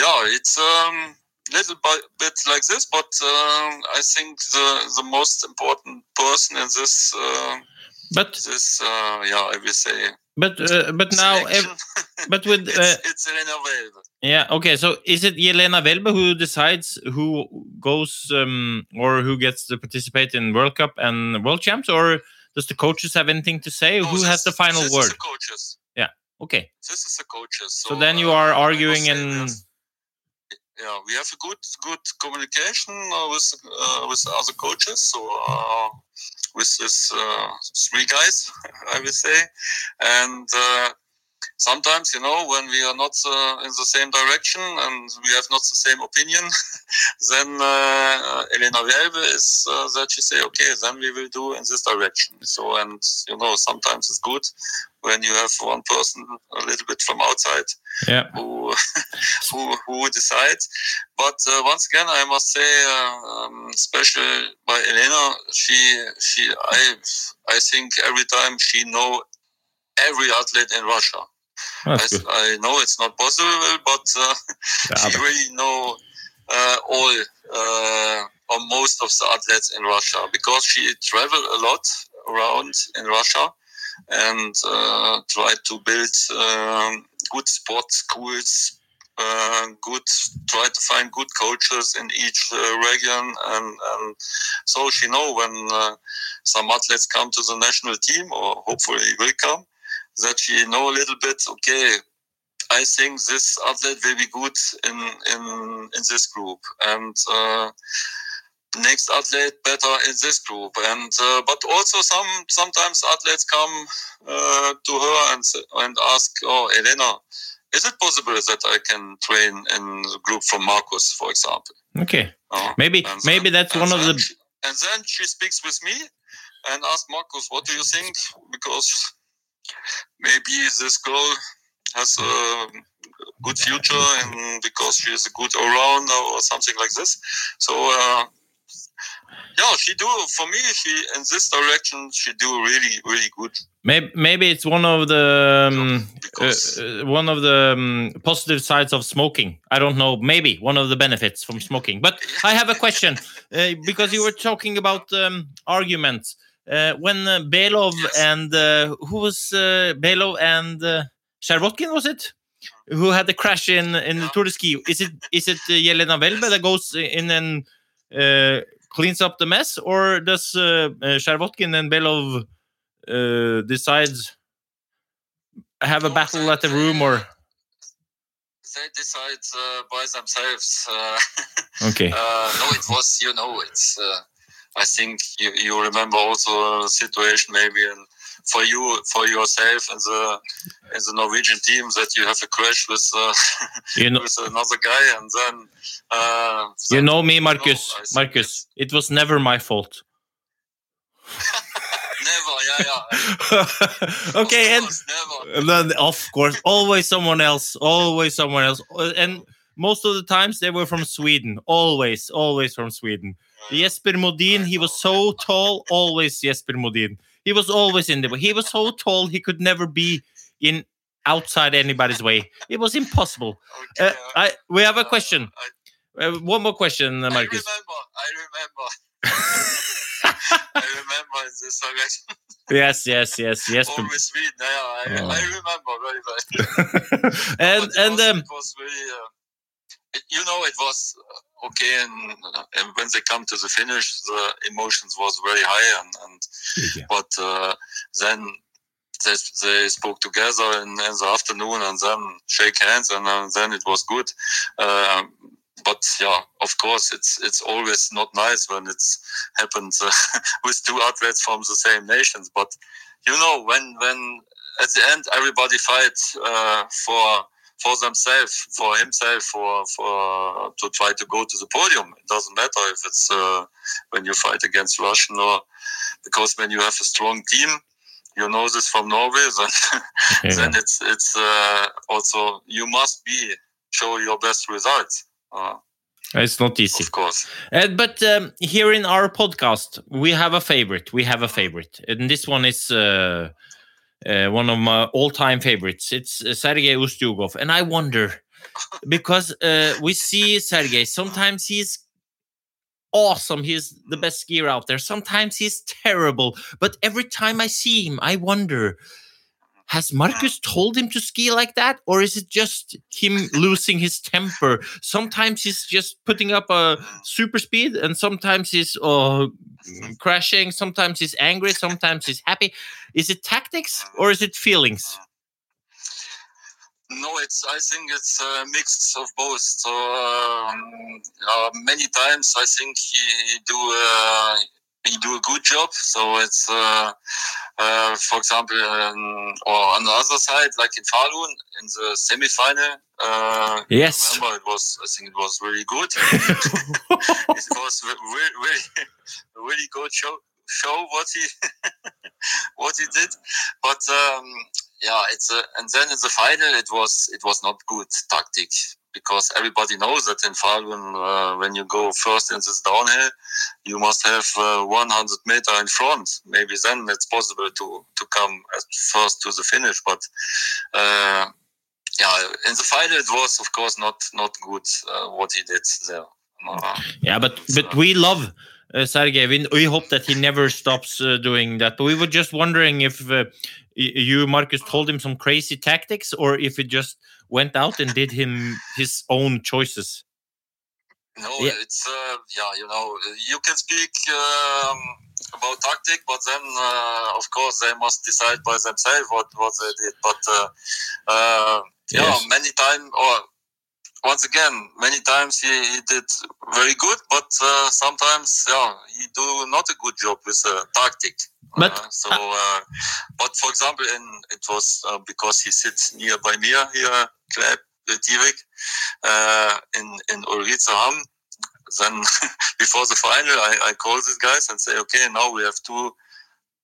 yeah, it's um, little bi- bit like this. But um, I think the the most important person in this uh, But this uh, yeah, I will say but uh, but now but with [laughs] it's, uh, it's Elena. Yeah okay so is it Yelena Welbe who decides who goes um, or who gets to participate in World Cup and World Champs or does the coaches have anything to say No, who has the final this Is word the coaches. Yeah. Okay This is the coaches. so then you uh, are must arguing and yeah, we have a good good communication uh, with uh, with other coaches. So uh, with this uh, three guys, [laughs] I will say, and uh, sometimes you know when we are not uh, in the same direction and we have not the same opinion, [laughs] then uh, Elena Welbe is uh, that she say, okay, then we will do in this direction. So and you know sometimes it's good when you have one person a little bit from outside yeah who [laughs] who who decide. But uh, once again, I must say, uh, um, special by Elena, she she I I think every time she know every athlete in Russia. I, I know it's not possible, but uh, Yeah, [laughs] she really know uh, all uh, or most of the athletes in Russia because she travel a lot around in Russia and uh, try to build um, good sports schools. Uh, good, try to find good coaches in each uh, region, and, and so she know when uh, some athletes come to the national team, or hopefully will come, that she know a little bit. Okay, I think this athlete will be good in in in this group, and uh, next athlete better in this group. And uh, but also some sometimes athletes come uh, to her and and ask, "Oh, Elena, is it possible that I can train in the group from Marcus, for example?" okay Uh, maybe and maybe that's one of the she- and then she speaks with me and asks Marcus, "What do you think?" Because maybe this girl has a good future and because she is a good all-rounder or something like this. So uh, yeah, she do for me. She in this direction she do really really good. Maybe, maybe it's one of the um, uh, uh, one of the um, positive sides of smoking. I don't know. Maybe one of the benefits from smoking. But I have a question [laughs] uh, because you were talking about um, arguments uh, when uh, Belov Yes. and uh, who was uh, Belov and uh, Shervotkin was it? Who had the crash in in the Tour de Ski? Is it is it uh, Jelena Welbe that goes in and uh, cleans up the mess, or does uh, uh, Shervotkin and Belov uh, decides have a battle at the room or They decide uh, by themselves. Uh, [laughs] okay Uh, no, it was, you know, it's. I think you, you remember also a situation maybe in, for you for yourself and the in the Norwegian team that you have a crash with uh, you know [laughs] with another guy and then uh, you know me Marcus Marcus it was never my fault [laughs] never, yeah, yeah. [laughs] okay of and never. And then, of course, always someone else, always someone else. Uh, And most of the times they were from Sweden, always, always from Sweden. Jesper Modin, he was so tall, always Jesper Modin. He was always in the way. He was so tall, he could never be in outside anybody's way. It was impossible. Okay, Uh, I we have a uh, question. I, Uh, one more question, uh, I remember. I remember. [laughs] I remember this direction. [laughs] yes, yes, yes, Jesper. Always Sweden. Yeah, I, Oh. I remember very well. [laughs] and and um, it was really, uh, it, you know, it was uh, okay. And, uh, and when they come to the finish, the emotions was very high. And, and but uh, then they, they spoke together in, in the afternoon and then shake hands, and uh, then it was good. Um, but yeah, of course, it's it's always not nice when it's happens uh, [laughs] with two athletes from the same nations. But you know, when when at the end everybody fights uh, for for themselves, for himself, for for to try to go to the podium. It doesn't matter if it's uh, when you fight against Russian or because when you have a strong team, you know this from Norway. [laughs] Then, Yeah. then it's it's uh, also you must be show your best results. Uh, It's not easy. of course. Uh, but um, here in our podcast, we have a favorite. We have a favorite, and this one is uh, uh, one of my all-time favorites. It's uh, Sergei Ustyugov, and I wonder because uh, we see Sergei. Sometimes he's awesome. He's the best skier out there. Sometimes he's terrible. But every time I see him, I wonder. Has Marcus told him to ski like that, or is it just him losing his temper? Sometimes he's just putting up a super speed, and sometimes he's uh, crashing. Sometimes he's angry. Sometimes he's happy. Is it tactics or is it feelings? No, it's. I think it's a mix of both. So um, uh, many times I think he do uh, he do a good job. So it's uh, uh, for example, um, or on the other side, like in Falun in the semi-final. Uh, Yes. remember it was. I think it was really good. [laughs] [laughs] it was re- re- really, really good show. Show what he [laughs] what he did, but um, yeah, it's a, and then in the final it was it was not good tactic because everybody knows that in Falun uh, when you go first in this downhill, you must have uh, 100 meter in front. Maybe then it's possible to to come at first to the finish, but. Uh, yeah, in the final it was of course not not good uh, what he did there. Yeah, but but we love uh, Sergei. We, we hope that he never stops uh, doing that. But we were just wondering if uh, you, Marcus, told him some crazy tactics, or if it just went out and did him his own choices. No, Yeah. it's uh, yeah, you know, you can speak um, about tactic, but then uh, of course they must decide by themselves what what they did. But uh, uh, yeah, Yes. many times or once again, many times he, he did very good, but uh, sometimes yeah, he do not a good job with uh, tactic. But- uh, so, uh, but for example, in it was uh, because he sits nearby me here, Kleb Tivik, uh, in in Ulricehamn. Then [laughs] before the final, I, I call these guys and say, okay, now we have two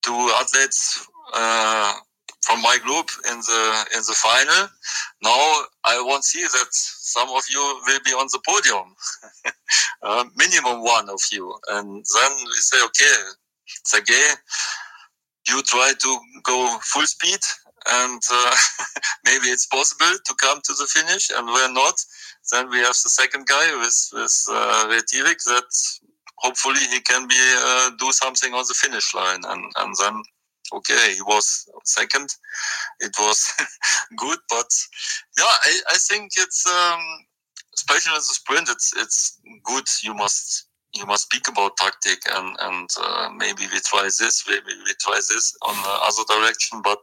two athletes uh, from my group in the in the final. Now I want to see that some of you will be on the podium, [laughs] uh, minimum one of you, and then we say, okay, Sergey, you try to go full speed and uh, [laughs] maybe it's possible to come to the finish and we're not then we have the second guy with with uh, that hopefully he can be uh, do something on the finish line. And and then okay he was second. It was [laughs] good but yeah I, I think it's um, especially in the sprint it's it's good. You must you must speak about tactic and and uh, maybe we try this maybe we try this on the other direction but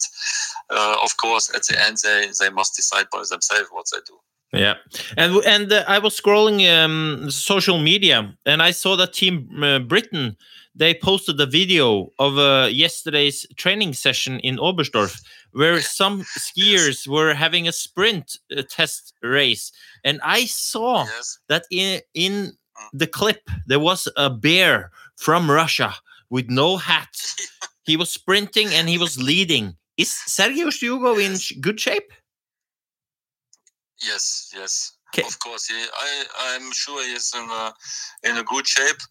uh, of course at the end they they must decide by themselves what they do. Yeah, and and uh, I was scrolling um, social media, and I saw that Team uh, Britain they posted a video of uh, yesterday's training session in Oberstdorf, where some skiers were having a sprint uh, test race, and I saw yes. that in in the clip there was a bear from Russia with no hat. [laughs] He was sprinting and he was leading. Is Sergio Hugo in sh- good shape? Yes, yes. 'Kay. Of course, he, I I'm sure he's in a in a good shape.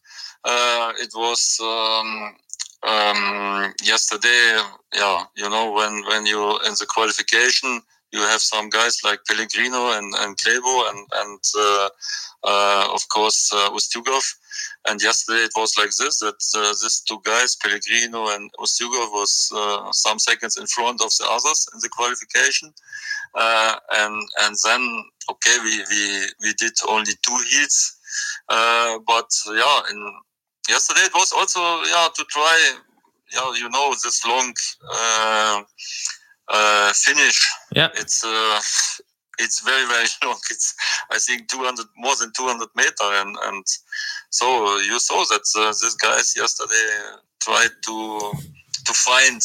Uh, it was um, um, yesterday. Yeah, you know when when you in the qualification, you have some guys like Pellegrino and and Klebo and and uh, uh, of course uh, Ustugov. And yesterday it was like this that uh, these two guys, Pellegrino and Ustugov, was uh, some seconds in front of the others in the qualification uh, and and then okay we we, we did only two heats uh, but yeah in yesterday it was also yeah to try yeah you know this long uh, finish Yeah. it's uh, it's very very [laughs] long it's i think 200 more than 200 meter and and so you saw that uh, these guys yesterday tried to to find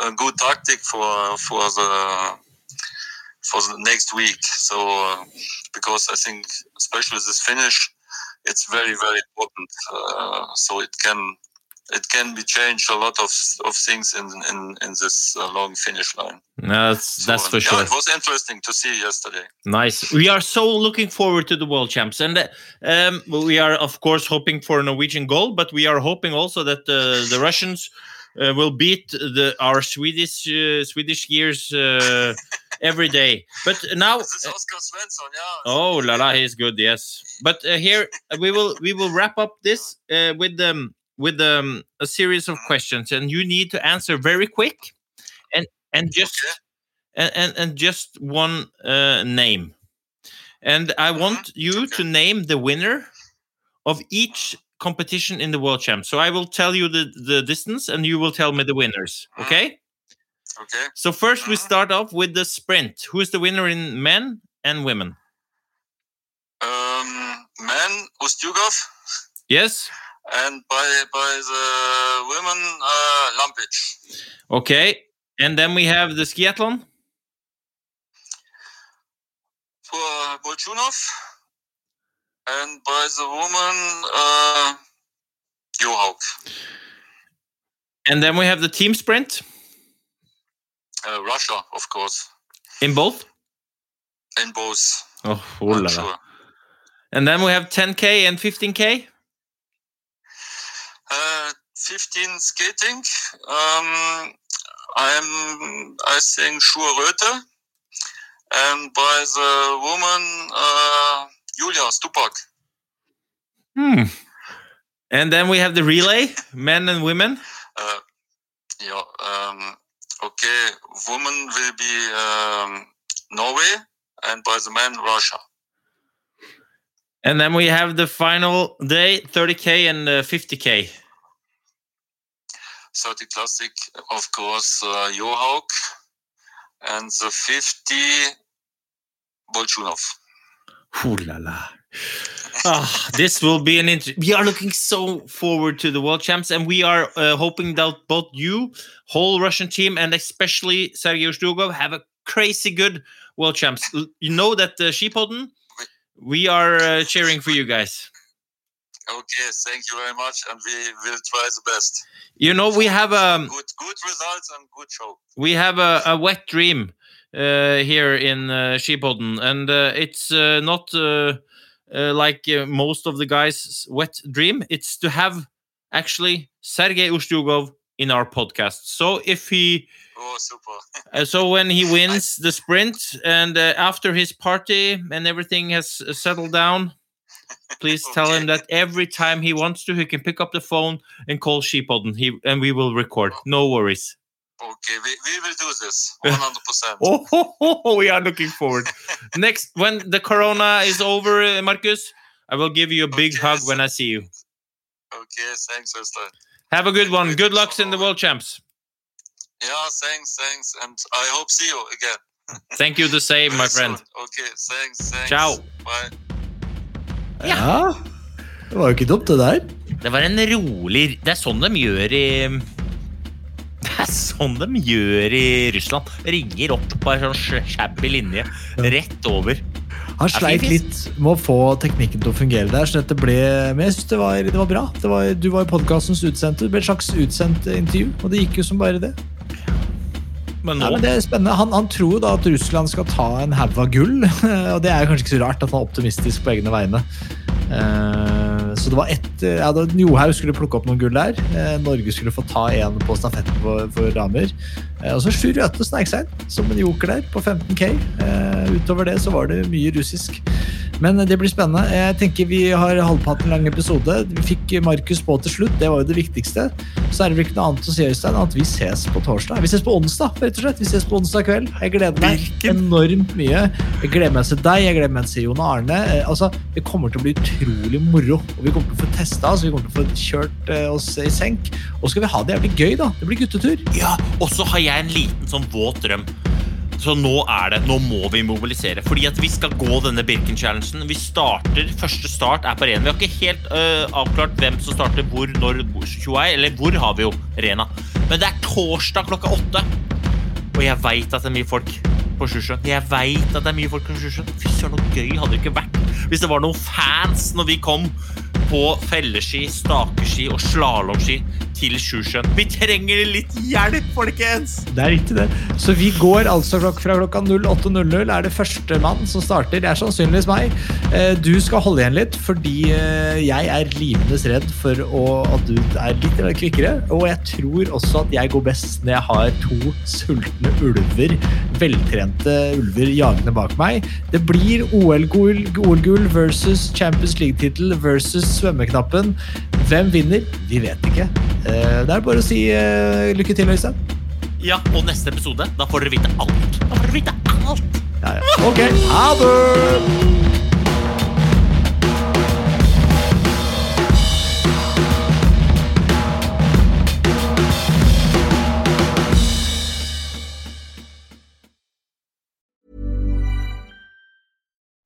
a good tactic for for the for the next week. So uh, because I think especially this finish, it's very very important. Uh, so it can it can be changed a lot of of things in in in this uh, long finish line. No, that's, So, that's for yeah, sure. it was interesting to see yesterday. Nice. We are so looking forward to the world champs, and uh, um, we are of course hoping for a Norwegian goal, but we are hoping also that uh, the Russians uh, will beat the our Swedish uh, Swedish gears uh, [laughs] every day. But now, This is Oscar Svensson, yeah. oh la la, he's good. Yes, but uh, here we will we will wrap up this uh, with um with um, a series of questions, and you need to answer very quick, and and just Okay. and, and, and just one uh, name. And I want you to name the winner of each competition in the World Champ. So I will tell you the, the distance and you will tell me the winners. Okay? Okay. So first we start off with the sprint. Who is the winner in men and women? Um, men Ustjugov, Yes? And by by the women uh, Lampic. Okay. And then we have the skiathlon. For Bolchunov, and by the woman uh, Johaug. And then we have the team sprint Uh, Russia, of course, in both. in both. Oh, oh sure. And then we have 10K and 15K. Uh, 15 skating. Um, I'm, I think, Schuhe Röte. And by the woman, uh, Julia Stupak. Hmm. And then we have the relay, men and women. Uh, yeah, um, okay, woman will be um, Norway, and by the man, Russia. And then we have the final day, 30k and uh, 50k. 30 Classic, of course, uh, Johaug. And the 50, Bolchunov. Ooh la la. Ah, this will be an inter- we are looking so forward to the world champs and we are uh, hoping that both you whole russian team and especially sergei Ustugov have a crazy good world champs you know that the uh, sheepodden we are uh, cheering for you guys Okay, thank you very much, and we will try the best. you know we have a Good, good results and good show. we have a, a wet dream uh, here in uh, and uh, it's uh, not uh, uh, like uh, most of the guys' wet dream. It's to have actually Sergei Ustugov in our podcast. So if he, Oh, super. uh, so when he [laughs] wins the sprint and uh, after his party and everything has uh, settled down. Please [laughs] tell him that every time he wants to, he can pick up the phone and call Sheepodden. He and we will record. No worries. Okay, we, we will do this [laughs] 100%. Oh, we are looking forward. Next, when the corona is over, uh, Marcus, I will give you a big Okay, hug so- when I see you. Okay, thanks, Øystein. Have a good one. Good luck in the World Champs. Yeah, thanks, thanks, and I hope see you again. Thank you the same, my friend. Okay, thanks, thanks. Ciao. Bye. Ja, det var jo ikke dumt, det der. Det var en rolig Det er sånn de gjør i Det er sånn de gjør i Russland. Ringer opp på en sånn shabby linje rett over. Han sleit litt med å få teknikken til å fungere der, så dette ble Men jeg synes det var, det var bra. Det var, du var jo podkastens utsendte. Det ble et slags utsendt intervju, og det gikk jo som bare det. Men nå men det er spennende. Han, han tror da at Russland skal ta en haug av gull, [laughs] og det er kanskje ikke så rart at han er optimistisk på egne vegne. Eh, så det var ett ja, Johaug skulle plukke opp noen gull der. Eh, Norge skulle få ta en på stafetten for, for damer. Eh, og så Sjur Røthe snek seg inn som en joker der på 15K. Eh, utover det så var det mye russisk. Men det blir spennende. Jeg tenker Vi har halvpatt en lang episode. Vi fikk Markus på til slutt. Det var jo det viktigste. Så er det vel ikke noe annet å si Øystein, at vi ses på torsdag. Vi ses på onsdag, rett og slett. Vi ses på onsdag kveld. Jeg gleder meg enormt mye. Jeg gleder meg til deg, jeg gleder meg til Jon Arne. Eh, altså, Det kommer til å bli utrolig moro. Og Vi kommer til å få testa oss, vi kommer til å få kjørt eh, oss i senk. Og så skal vi ha det jævlig gøy, da. Det blir guttetur. Ja, og så har jeg en liten sånn våt drøm. Så nå er det, nå må vi mobilisere. Fordi at vi skal gå denne Birken-challengen. Vi starter, Første start er på Rena. Vi har ikke helt øh, avklart hvem som starter hvor, når, hvor, eller hvor har vi jo Rena. Men det er torsdag klokka åtte. Og jeg veit at det er mye folk på Sjusjøen. Jeg vet at det er mye folk på Sjusjøen. Fy søren, noe gøy hadde det ikke vært hvis det var noen fans når vi kom på felleski, stakeski og slalåmski til Sjusjøen. Vi trenger litt hjelp, folkens! Det er riktig, det. Så vi går altså fra klokka 08.00 er det førstemann som starter. Det er sannsynligvis meg. Eh, Du skal holde igjen litt, fordi eh, jeg er livende redd for å, at du er litt kvikkere. Og jeg tror også at jeg går best når jeg har to sultne ulver, veltrente ulver, jagende bak meg. Det blir OL-gull OL versus Champions League-tittel versus svømmeknappen. Hvem vinner? Vi vet ikke. Eh, Det er bare å si eh, lykke til, Øystein. Ja, og neste episode, da får dere vite alt. Da får dere vite alt! Ja, ja. Ok, ha det!